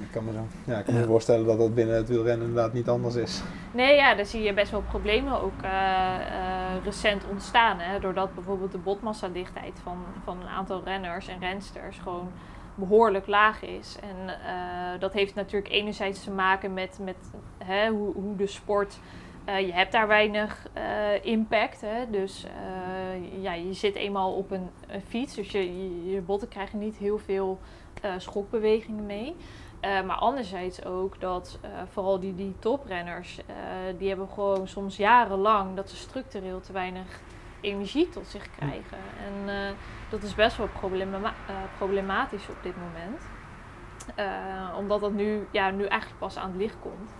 Ik kan me, zo, ja, ik kan me Ja. voorstellen dat dat binnen het wielrennen inderdaad niet anders is. Nee, ja, daar zie je best wel problemen ook eh, eh, recent ontstaan. Hè? Doordat bijvoorbeeld de botmassadichtheid van, van een aantal renners en rensters gewoon behoorlijk laag is. En eh, dat heeft natuurlijk enerzijds te maken met, met hè, hoe, hoe de sport... je hebt daar weinig impact. Hè? Dus ja, je zit eenmaal op een, een fiets. Dus je, je, je botten krijgen niet heel veel schokbewegingen mee. Eh, maar anderzijds ook dat eh, vooral die, die toprenners, eh, die hebben gewoon soms jarenlang dat ze structureel te weinig energie tot zich krijgen. En dat is best wel problema problematisch op dit moment. Omdat dat nu, ja, nu eigenlijk pas aan het licht komt.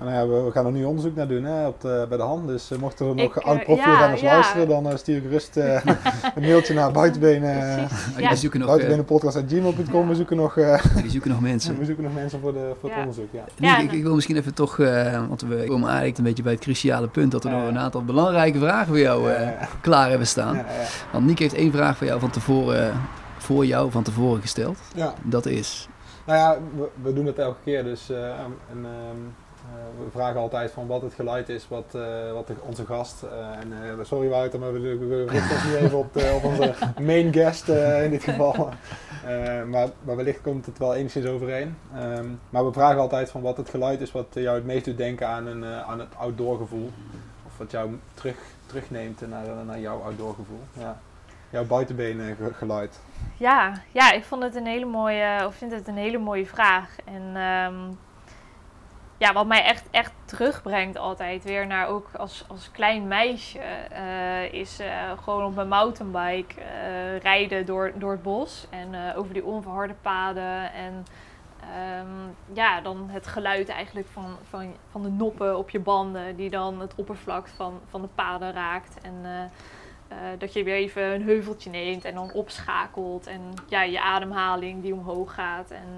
Nou ja, we, we gaan er nu onderzoek naar doen hè, op de, bij de hand. Dus eh, mochten er nog Ik, eh, ja, ja. luisteren, dan eh, stuur ik rust eh, een mailtje naar buitenbenen. Ja. Zoeken nog, eh, buitenbenenpodcast.gmail.com. We zoeken nog, die zoeken nog mensen. we zoeken nog mensen voor, de, voor het onderzoek. Ja. Ik, ik wil misschien even toch, eh, want we komen eigenlijk een beetje bij het cruciale punt dat we Ja, nog een aantal belangrijke vragen voor jou eh, klaar hebben staan. Ja, ja. Want Nick heeft één vraag voor jou van tevoren, voor jou van tevoren gesteld. Ja. Dat is, Nou ja, we, we doen het elke keer. Dus eh, en, ehm, eh, we vragen altijd van wat het geluid is, wat, eh, wat de- onze gast. eh, en eh, sorry Wouter, maar we, we, we richten ons nu even op, de, op onze main guest eh, in dit geval. Eh, maar, maar wellicht komt het wel enigszins overeen. Ehm, maar we vragen altijd van wat het geluid is wat jou het meest doet denken aan, een, eh, aan het outdoor gevoel. Of wat jou terug, terugneemt naar, naar jouw outdoor gevoel. Ja. Jouw buitenbenen ge- geluid. Ja, ja, ik vond het een hele mooie, of vind het een hele mooie vraag. En ehm, ja, wat mij echt, echt terugbrengt altijd weer naar ook als, als klein meisje, eh, is eh, gewoon op mijn mountainbike eh, rijden door, door het bos en over die onverharde paden. En ehm, ja, dan het geluid eigenlijk van, van, van de noppen op je banden, die dan het oppervlak van, van de paden raakt. En dat je weer even een heuveltje neemt en dan opschakelt. En ja, je ademhaling die omhoog gaat. En,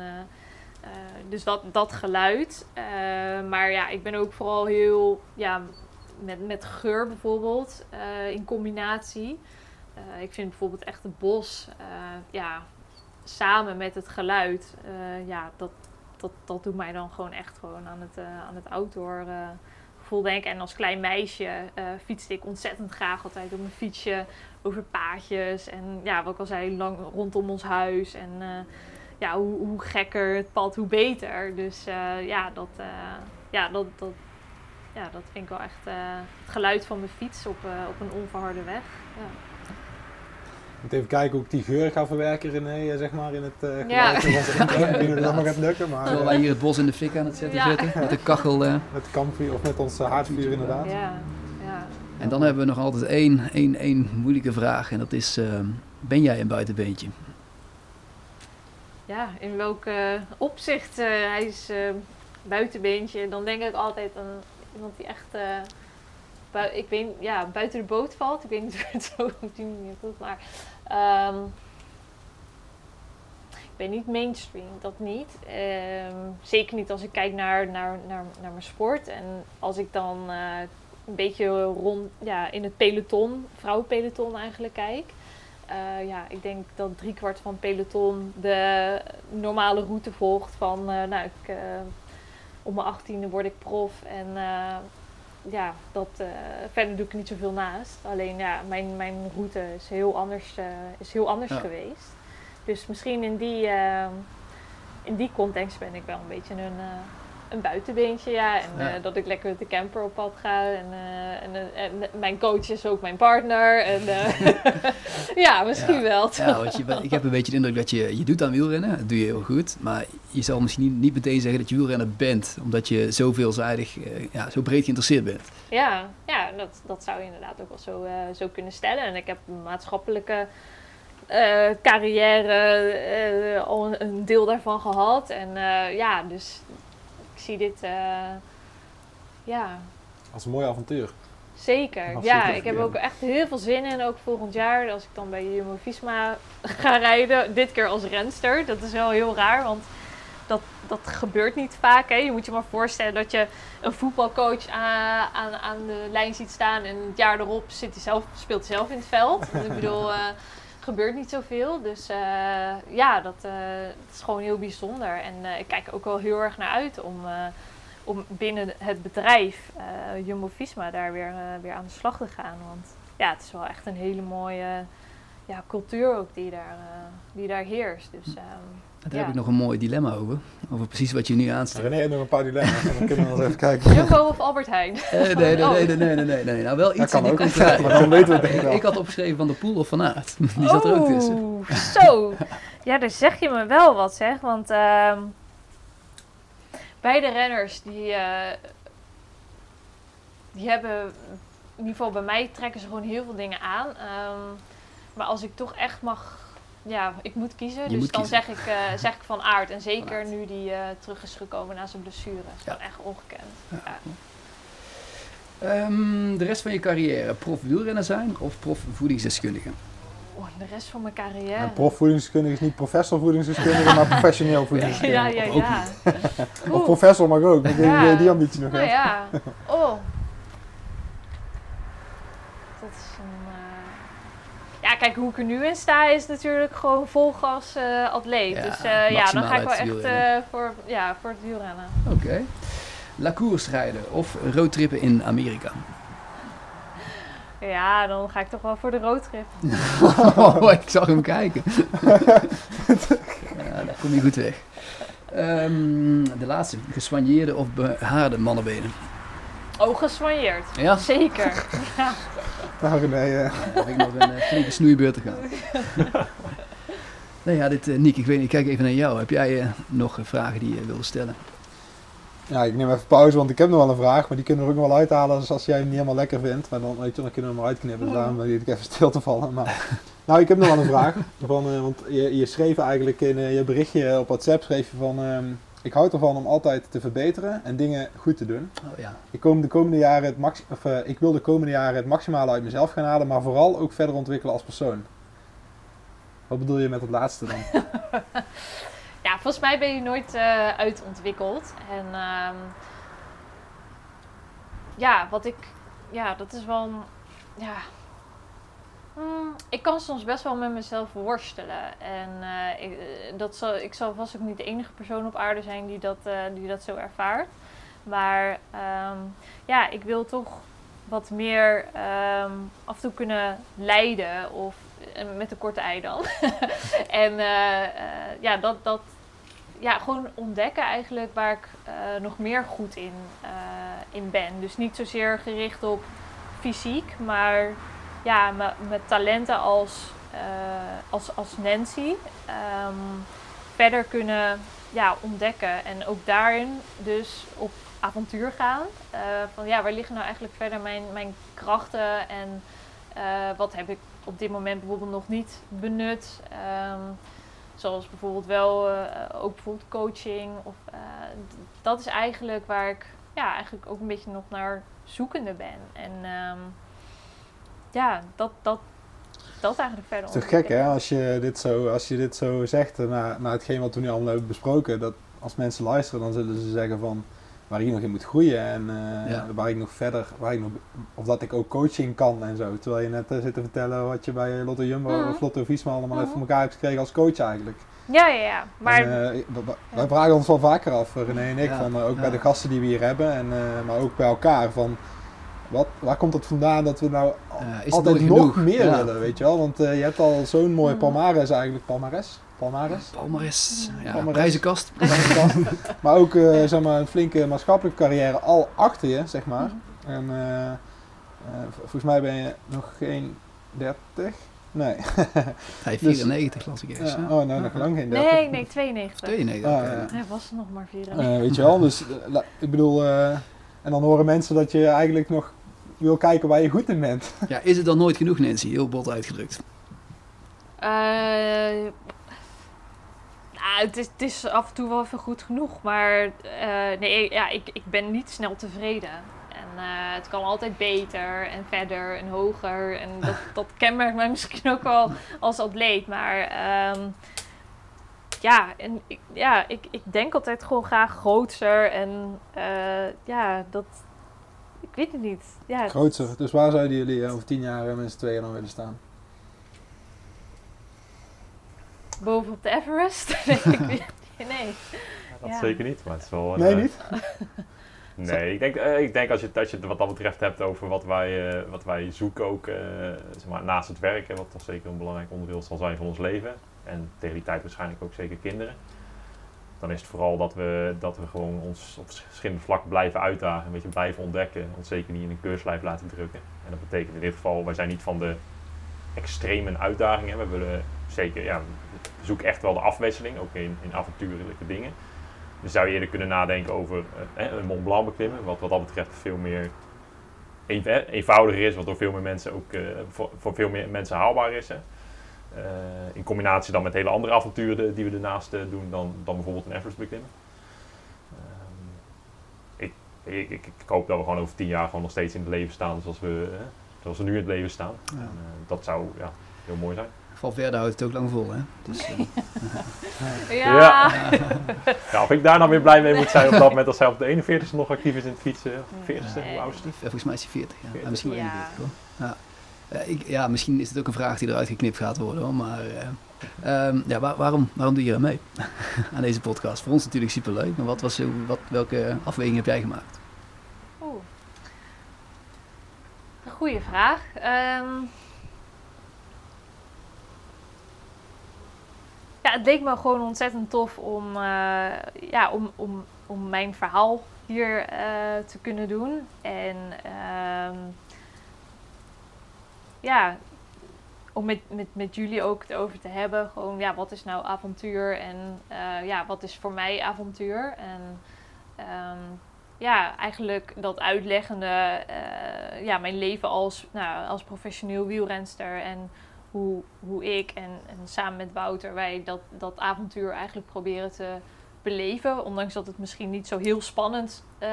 eh, dus dat, dat geluid. Eh, maar ja, ik ben ook vooral heel ja, met, met geur bijvoorbeeld eh, in combinatie. Ik vind bijvoorbeeld echt het bos, ja, samen met het geluid, ja, dat, dat, dat doet mij dan gewoon echt gewoon aan het, aan het outdoor gevoel denken. En als klein meisje fietste ik ontzettend graag altijd op mijn fietsje over paadjes. En ja, wat ik al zei, lang rondom ons huis. En ja, hoe, hoe gekker het pad, hoe beter. Dus eh, ja, dat, eh, ja, dat, dat, ja, dat vind ik wel echt eh, het geluid van mijn fiets op, eh, op een onverharde weg. Ja. Ik moet even kijken hoe ik die geur ga verwerken, René, eh, zeg maar, in het eh Ja. geluid. intro. Ik weet niet of dat nog gaat lukken, maar terwijl eh, wij hier het bos in de fik aan het zetten Ja. zitten, met de kachel. met kampvuur of met ons haardvuur inderdaad. Ja, ja. en dan hebben we nog altijd één, één, één moeilijke vraag en dat is, ben jij een buitenbeentje? Ja, in welk eh, opzicht eh, hij is eh, buitenbeentje. Dan denk ik altijd aan iemand die echt, eh, ik weet, ja, buiten de boot valt. Ik weet niet hoe het zo op die manier voelt, maar ehm, ik ben niet mainstream, dat niet. Ehm, zeker niet als ik kijk naar, naar, naar, naar mijn sport. En als ik dan een beetje rond, ja, in het peloton, vrouwenpeloton eigenlijk kijk. Eh, ja, ik denk dat driekwart van peloton de normale route volgt van, eh, nou, ik, eh, op mijn achttiende word ik prof en ja, dat, verder doe ik niet zoveel naast. Alleen ja, mijn, mijn route is heel anders, is heel anders Ja. geweest. Dus misschien in die, in die context ben ik wel een beetje een, een buitenbeentje, ja. En Ja. eh, dat ik lekker met de camper op pad ga. En, eh, en, eh, en mijn coach is ook mijn partner. En, ja, misschien Ja. wel. Ja, want je, bent- ik heb een beetje de indruk dat je, je doet aan wielrennen, dat doe je heel goed. Maar je zal misschien niet, niet meteen zeggen dat je wielrenner bent, omdat je zo veelzijdig, ja, zo breed geïnteresseerd bent. Ja, ja dat, dat zou je inderdaad ook wel zo, zo kunnen stellen. En ik heb een maatschappelijke eh, carrière al een, deel daarvan gehad. En ja, dus zie dit, eh, ja, Als een mooi avontuur. zeker. Ja, ik heb ook echt heel veel zin in, ook volgend jaar, als ik dan bij Jumbo-Visma ga rijden. Dit keer als renster. Dat is wel heel raar, want dat, dat gebeurt niet vaak. Hè. Je moet je maar voorstellen dat je een voetbalcoach aan, aan, aan de lijn ziet staan en het jaar erop zit hij zelf, speelt hij zelf in het veld. Ik bedoel, eh, gebeurt niet zoveel. Dus eh, ja, dat, eh, is gewoon heel bijzonder. En eh, ik kijk ook wel heel erg naar uit om, om binnen het bedrijf Jumbo-Visma daar weer, weer aan de slag te gaan. Want ja, het is wel echt een hele mooie ja, cultuur ook die daar, die daar heerst. Dus, ehm, Daar Ja. heb ik nog een mooi dilemma over. Over precies wat je nu aanstipt. René heeft nog een paar dilemma's. en Dan kunnen we nog eens even kijken. Jumbo of Albert Heijn? Eh, nee, nee, Oh. nee, nee, nee, nee, nee, nee. Nou, wel Dat iets kan in die ook, contraire. maar dan weten we het ik ik, wel. ik had opgeschreven van de Poel of van Aert. Die zat er ook tussen. Oeh, Zo, ja, daar zeg je me wel wat, zeg. Want ehm, beide renners die, eh, die hebben, in ieder geval bij mij trekken ze gewoon heel veel dingen aan. Ehm, maar als ik toch echt mag, ja, ik moet kiezen. Je dus moet dan kiezen. Zeg, ik, eh, zeg ik van Aert. En zeker nu die eh, terug is gekomen na zijn blessure. Dat is Ja. echt ongekend. Ja. Ehm, de rest van je carrière, prof wielrenner zijn of prof voedingsdeskundige? Oh, de rest van mijn carrière. En profvoedingsdeskundige is niet professor voedingsdeskundige, maar professioneel voedingsdeskundige. ja, ja, ja. Of professor mag ook, ik denk Ja. dat je die ambitie nog Nou hebt. ja, oh. Dat is een. eh, Ja, kijk, hoe ik er nu in sta is natuurlijk gewoon vol gas eh, atleet. Ja, dus eh, ja, dan ga ik wel echt eh, voor, ja, voor het wielrennen. Oké. La Course rijden of roadtrippen in Amerika? Ja, dan ga ik toch wel voor de roadtrip. Oh, ik zag hem kijken. ja, daar kom je goed weg. Ehm, de laatste, geswanjeerde of behaarde mannenbenen? Oh, geswanjeerd. Ja, Zeker. ja. Nou René, eh, heb ik nog een eh, flinke snoeibeurt te gaan. Nee, ja, dit, eh, Niek, ik, weet, ik kijk even naar jou. Heb jij eh, nog vragen die je wilde stellen? ja, ik neem even pauze, want ik heb nog wel een vraag, maar die kunnen we ook nog wel uithalen dus als jij hem niet helemaal lekker vindt. Maar dan, weet je, dan kunnen we hem eruit knippen, dus daarom wil ik even stil te vallen. Maar, nou, ik heb nog wel een vraag, van, eh, want je, je schreef eigenlijk in je berichtje op WhatsApp, schreef je van, ehm, ik houd ervan om altijd te verbeteren en dingen goed te doen. Oh ja. Ik, kom de komende jaren het max, of, eh, ik wil de komende jaren het maximale uit mezelf gaan halen, maar vooral ook verder ontwikkelen als persoon. Wat bedoel je met het laatste dan? ja, volgens mij ben je nooit eh, uitontwikkeld. En ehm, ja, wat ik. Ja, dat is wel. een- Ja. Hmm, ik kan soms best wel met mezelf worstelen. En eh, ik, eh, dat zal, ik zal vast ook niet de enige persoon op aarde zijn die dat, eh, die dat zo ervaart. Maar ehm, ja, ik wil toch wat meer ehm, af en toe kunnen leiden. Of met een korte ei dan. en ja, dat, dat, ja, gewoon ontdekken eigenlijk waar ik nog meer goed in, in ben. Dus niet zozeer gericht op fysiek, maar ja, met talenten als, eh, als, als Nancy ehm, verder kunnen ja, ontdekken. En ook daarin dus op avontuur gaan. Eh, van ja, waar liggen nou eigenlijk verder mijn, mijn krachten en eh, wat heb ik op dit moment bijvoorbeeld nog niet benut. Ehm, zoals bijvoorbeeld wel ook bijvoorbeeld coaching. Of, dat is eigenlijk waar ik ja, eigenlijk ook een beetje nog naar zoekende ben. En ehm, ja, dat, dat, dat eigenlijk verder Het is toch gek hè, als je dit zo, als je dit zo zegt, eh, na, na hetgeen wat we nu allemaal hebben besproken, dat als mensen luisteren, dan zullen ze zeggen van waar ik nog in moet groeien en eh, Ja. waar ik nog verder, waar ik nog, of dat ik ook coaching kan en zo. Terwijl je net eh, zit te vertellen wat je bij Lotto Jumbo Mhm. of Lotto Visma allemaal even Mhm. voor elkaar hebt gekregen als coach eigenlijk. Ja, ja, ja. Maar En, eh, wij vragen ons wel vaker af, René en ik, Ja, van, ook ja. bij de gasten die we hier hebben, en, eh, maar ook bij elkaar, van wat, waar komt het vandaan dat we nou Eh, altijd nog genoeg? meer Ja. willen, weet je wel? Want eh, je hebt al zo'n mooie Mhm. palmares eigenlijk, palmares, palmares. Palmares, ja, Palmares. prijzenkast. maar ook eh, zeg maar, een flinke maatschappelijke carrière al achter je, zeg maar. En eh, eh, v- volgens mij ben je nog geen 30. Nee. Hij 94 las ik eens. Ja, hè? oh, nou, nog lang geen 30. nee, nee, 92. 92. Ah, ja. Hij was er nog maar 4. Eh, weet je wel, dus la- ik bedoel, eh, en dan horen mensen dat je eigenlijk nog wil kijken waar je goed in bent. Ja, is het dan nooit genoeg, Nancy? Heel bot uitgedrukt. Eh, nou, het, is, het is af en toe wel even goed genoeg, maar eh, nee, ja, ik, ik ben niet snel tevreden. En eh, het kan altijd beter en verder en hoger. En dat, dat kenmerkt mij misschien ook wel als atleet. Maar ehm, ja, en ik, ja ik, ik denk altijd gewoon graag groter. En eh, ja, dat... Ik weet het niet. Ja, Grootser. Dus waar zouden jullie eh, over tien jaar eh, met z'n tweeën dan willen staan? boven op de Everest? nee, ik weet- nee. Dat Ja. zeker niet, maar het is wel... een, Nee, eh, niet? Nee, ik denk, ik denk als, je, als je het wat dat betreft hebt over wat wij, wat wij zoeken ook, eh, zeg maar, naast het werk, hè, wat toch zeker een belangrijk onderdeel zal zijn van ons leven. En tegen die tijd waarschijnlijk ook zeker kinderen. Dan is het vooral dat we, dat we gewoon ons op verschillende vlakken blijven uitdagen, een beetje blijven ontdekken. Ons zeker niet in een keurslijf laten drukken. En dat betekent in dit geval, wij zijn niet van de extreme uitdagingen. We willen zeker, ja, we zoeken echt wel de afwisseling, ook in, in avontuurlijke dingen. Dus zou je eerder kunnen nadenken over eh, een Mont Blanc beklimmen, wat wat dat betreft veel meer eh, eenvoudiger is, wat door veel meer mensen ook eh, voor, veel meer mensen haalbaar is. Eh, in combinatie dan met hele andere avonturen die we ernaast eh, doen dan, dan bijvoorbeeld een Everest beklimmen. Ehm, ik, ik, ik, hoop dat we gewoon over tien jaar gewoon nog steeds in het leven staan zoals we, eh, zoals we nu in het leven staan. Ja. En, eh, dat zou ja, heel mooi zijn. Van verder houdt het ook lang vol, hè? Dus, Ja. Ja. Ja, of ik daar nou weer blij mee moet zijn op dat moment als zij op de 41ste nog actief is in het fietsen. 40ste, Nee. hoe oud is die? eh, volgens mij is hij 40, ja. Misschien wel Ja. 41, hoor. Ja. Ja, ik, ja, misschien is het ook een vraag die eruit geknipt gaat worden. Maar eh, ehm, ja, waar- waarom, waarom doe je er mee aan deze podcast? Voor ons natuurlijk superleuk, maar wat was, eh, wat, welke afweging heb jij gemaakt? Een goede vraag. Ehm, ja, het leek me gewoon ontzettend tof om, eh, ja, om, om, om mijn verhaal hier eh, te kunnen doen. En ehm, ja, om met, met, met jullie ook het over te hebben. Gewoon, ja, wat is nou avontuur? En eh, ja, wat is voor mij avontuur? En ehm, ja, eigenlijk dat uitleggende, eh, ja, mijn leven als, nou, als professioneel wielrenster en hoe, hoe ik en, en samen met Wouter wij dat, dat avontuur eigenlijk proberen te beleven. Ondanks dat het misschien niet zo heel spannend eh,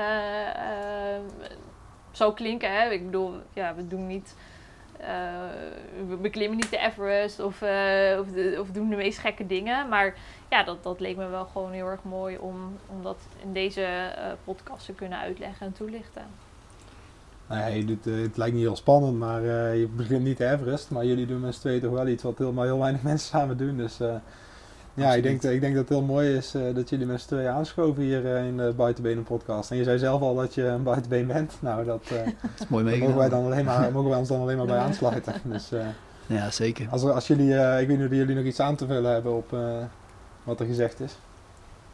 zou klinken. Hè? Ik bedoel, ja, we doen niet. Eh, we beklimmen niet de Everest of, eh, of, of doen de meest gekke dingen. Maar ja, dat, dat leek me wel gewoon heel erg mooi om, om dat in deze eh, podcast te kunnen uitleggen en toelichten. Nou doet, eh, het lijkt niet heel spannend, maar je begint niet de Everest. Maar jullie doen met z'n tweeën toch wel iets wat heel, maar heel weinig mensen samen doen. Dus ja, ik denk, ik denk dat het heel mooi is eh, dat jullie met z'n tweeën aanschoven hier eh, in de Buitenbenen podcast. En je zei zelf al dat je een buitenbeen bent. Nou, dat, eh, Dat is mooi mogen wij, dan alleen maar, mogen wij ons dan alleen maar bij aansluiten. Dus eh, Ja, zeker. als, als jullie, eh, ik weet niet of jullie nog iets aan te vullen hebben op eh, wat er gezegd is.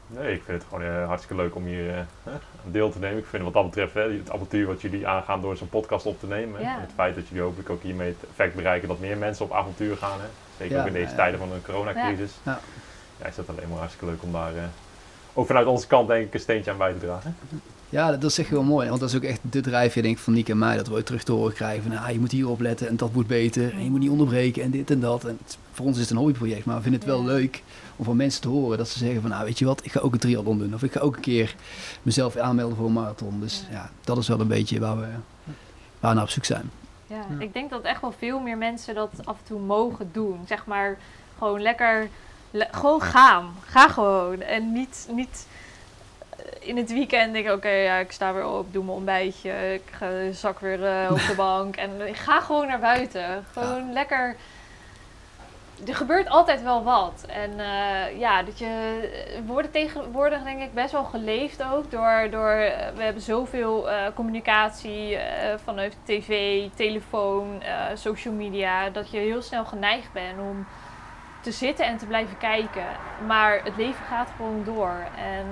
Nee, ik vind het gewoon hartstikke leuk om hier eh, aan deel te nemen. Ik vind wat dat betreft hè, het avontuur wat jullie aangaan door zo'n podcast op te nemen. Ja. En het feit dat jullie hopelijk ook hiermee het effect bereiken dat meer mensen op avontuur gaan. Hè. Zeker Ja, ook in deze ja. tijden van een coronacrisis. Ja. Ja. is dat alleen maar hartstikke leuk om daar eh, ook vanuit onze kant denk ik een steentje aan bij te dragen. Ja, dat, is echt heel mooi. Want dat is ook echt de drijfveer denk ik, van Nick en mij. Dat we ooit terug te horen krijgen van ah, je moet hier opletten en dat moet beter. En je moet niet onderbreken en dit en dat. En het- voor ons is het een hobbyproject, maar we vinden het wel leuk om van mensen te horen dat ze zeggen van nou weet je wat, ik ga ook een triathlon doen. Of ik ga ook een keer mezelf aanmelden voor een marathon. Dus Ja. dat is wel een beetje waar we, waar we naar op zoek zijn. Ja, Ja. ik denk dat echt wel veel meer mensen dat af en toe mogen doen. Zeg maar gewoon lekker, le- gewoon gaan. Ga gewoon. En niet, niet eh, in het weekend denk ik, oké, ja, ik sta weer op, doe mijn ontbijtje, ik ga, zak weer eh, op de bank. En ik ga gewoon naar buiten. Gewoon lekker. Er gebeurt altijd wel wat. En eh, ja, dat je, we worden tegenwoordig denk ik best wel geleefd ook door, door we hebben zoveel communicatie vanuit tv, telefoon, social media, dat je heel snel geneigd bent om te zitten en te blijven kijken. Maar het leven gaat gewoon door. En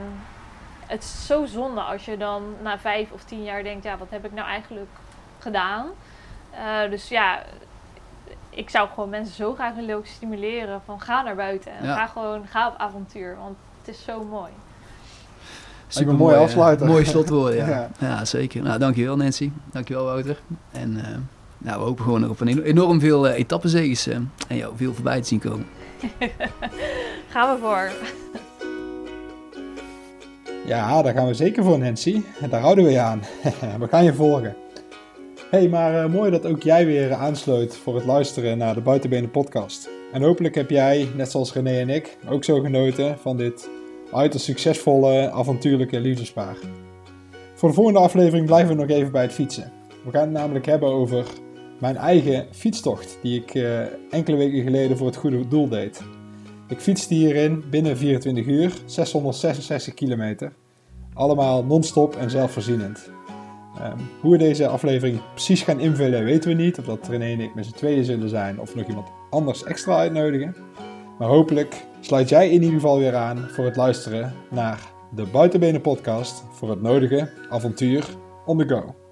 het is zo zonde als je dan na vijf of tien jaar denkt, ja, wat heb ik nou eigenlijk gedaan? Eh, dus ja, ik zou gewoon mensen zo graag willen ook stimuleren van ga naar buiten en Ja. ga gewoon, ga op avontuur, want het is zo mooi. Mooie eh, afsluiter. Mooie slotwoorden, ja. Ja. ja. zeker. Nou, dankjewel Nancy. Dankjewel Wouter. En eh, nou, we hopen gewoon nog op een enorm veel etappenzegens eh, en jou veel voorbij te zien komen. Gaan we voor. Ja, daar gaan we zeker voor, Nancy. Daar houden we je aan. we gaan je volgen. hey, maar eh, mooi dat ook jij weer aansluit voor het luisteren naar de Buitenbenen podcast. En hopelijk heb jij, net zoals René en ik, ook zo genoten van dit uiterst succesvolle, avontuurlijke liefdespaar. Voor de volgende aflevering blijven we nog even bij het fietsen. We gaan het namelijk hebben over mijn eigen fietstocht, die ik eh, enkele weken geleden voor het goede doel deed. Ik fietste hierin binnen 24 uur 666 kilometer. Allemaal non-stop en zelfvoorzienend. Ehm, hoe we deze aflevering precies gaan invullen weten we niet. Of dat René en ik met z'n tweeën zullen zijn of nog iemand anders extra uitnodigen. Maar hopelijk sluit jij in ieder geval weer aan voor het luisteren naar de Buitenbenen podcast voor het nodige avontuur on the go.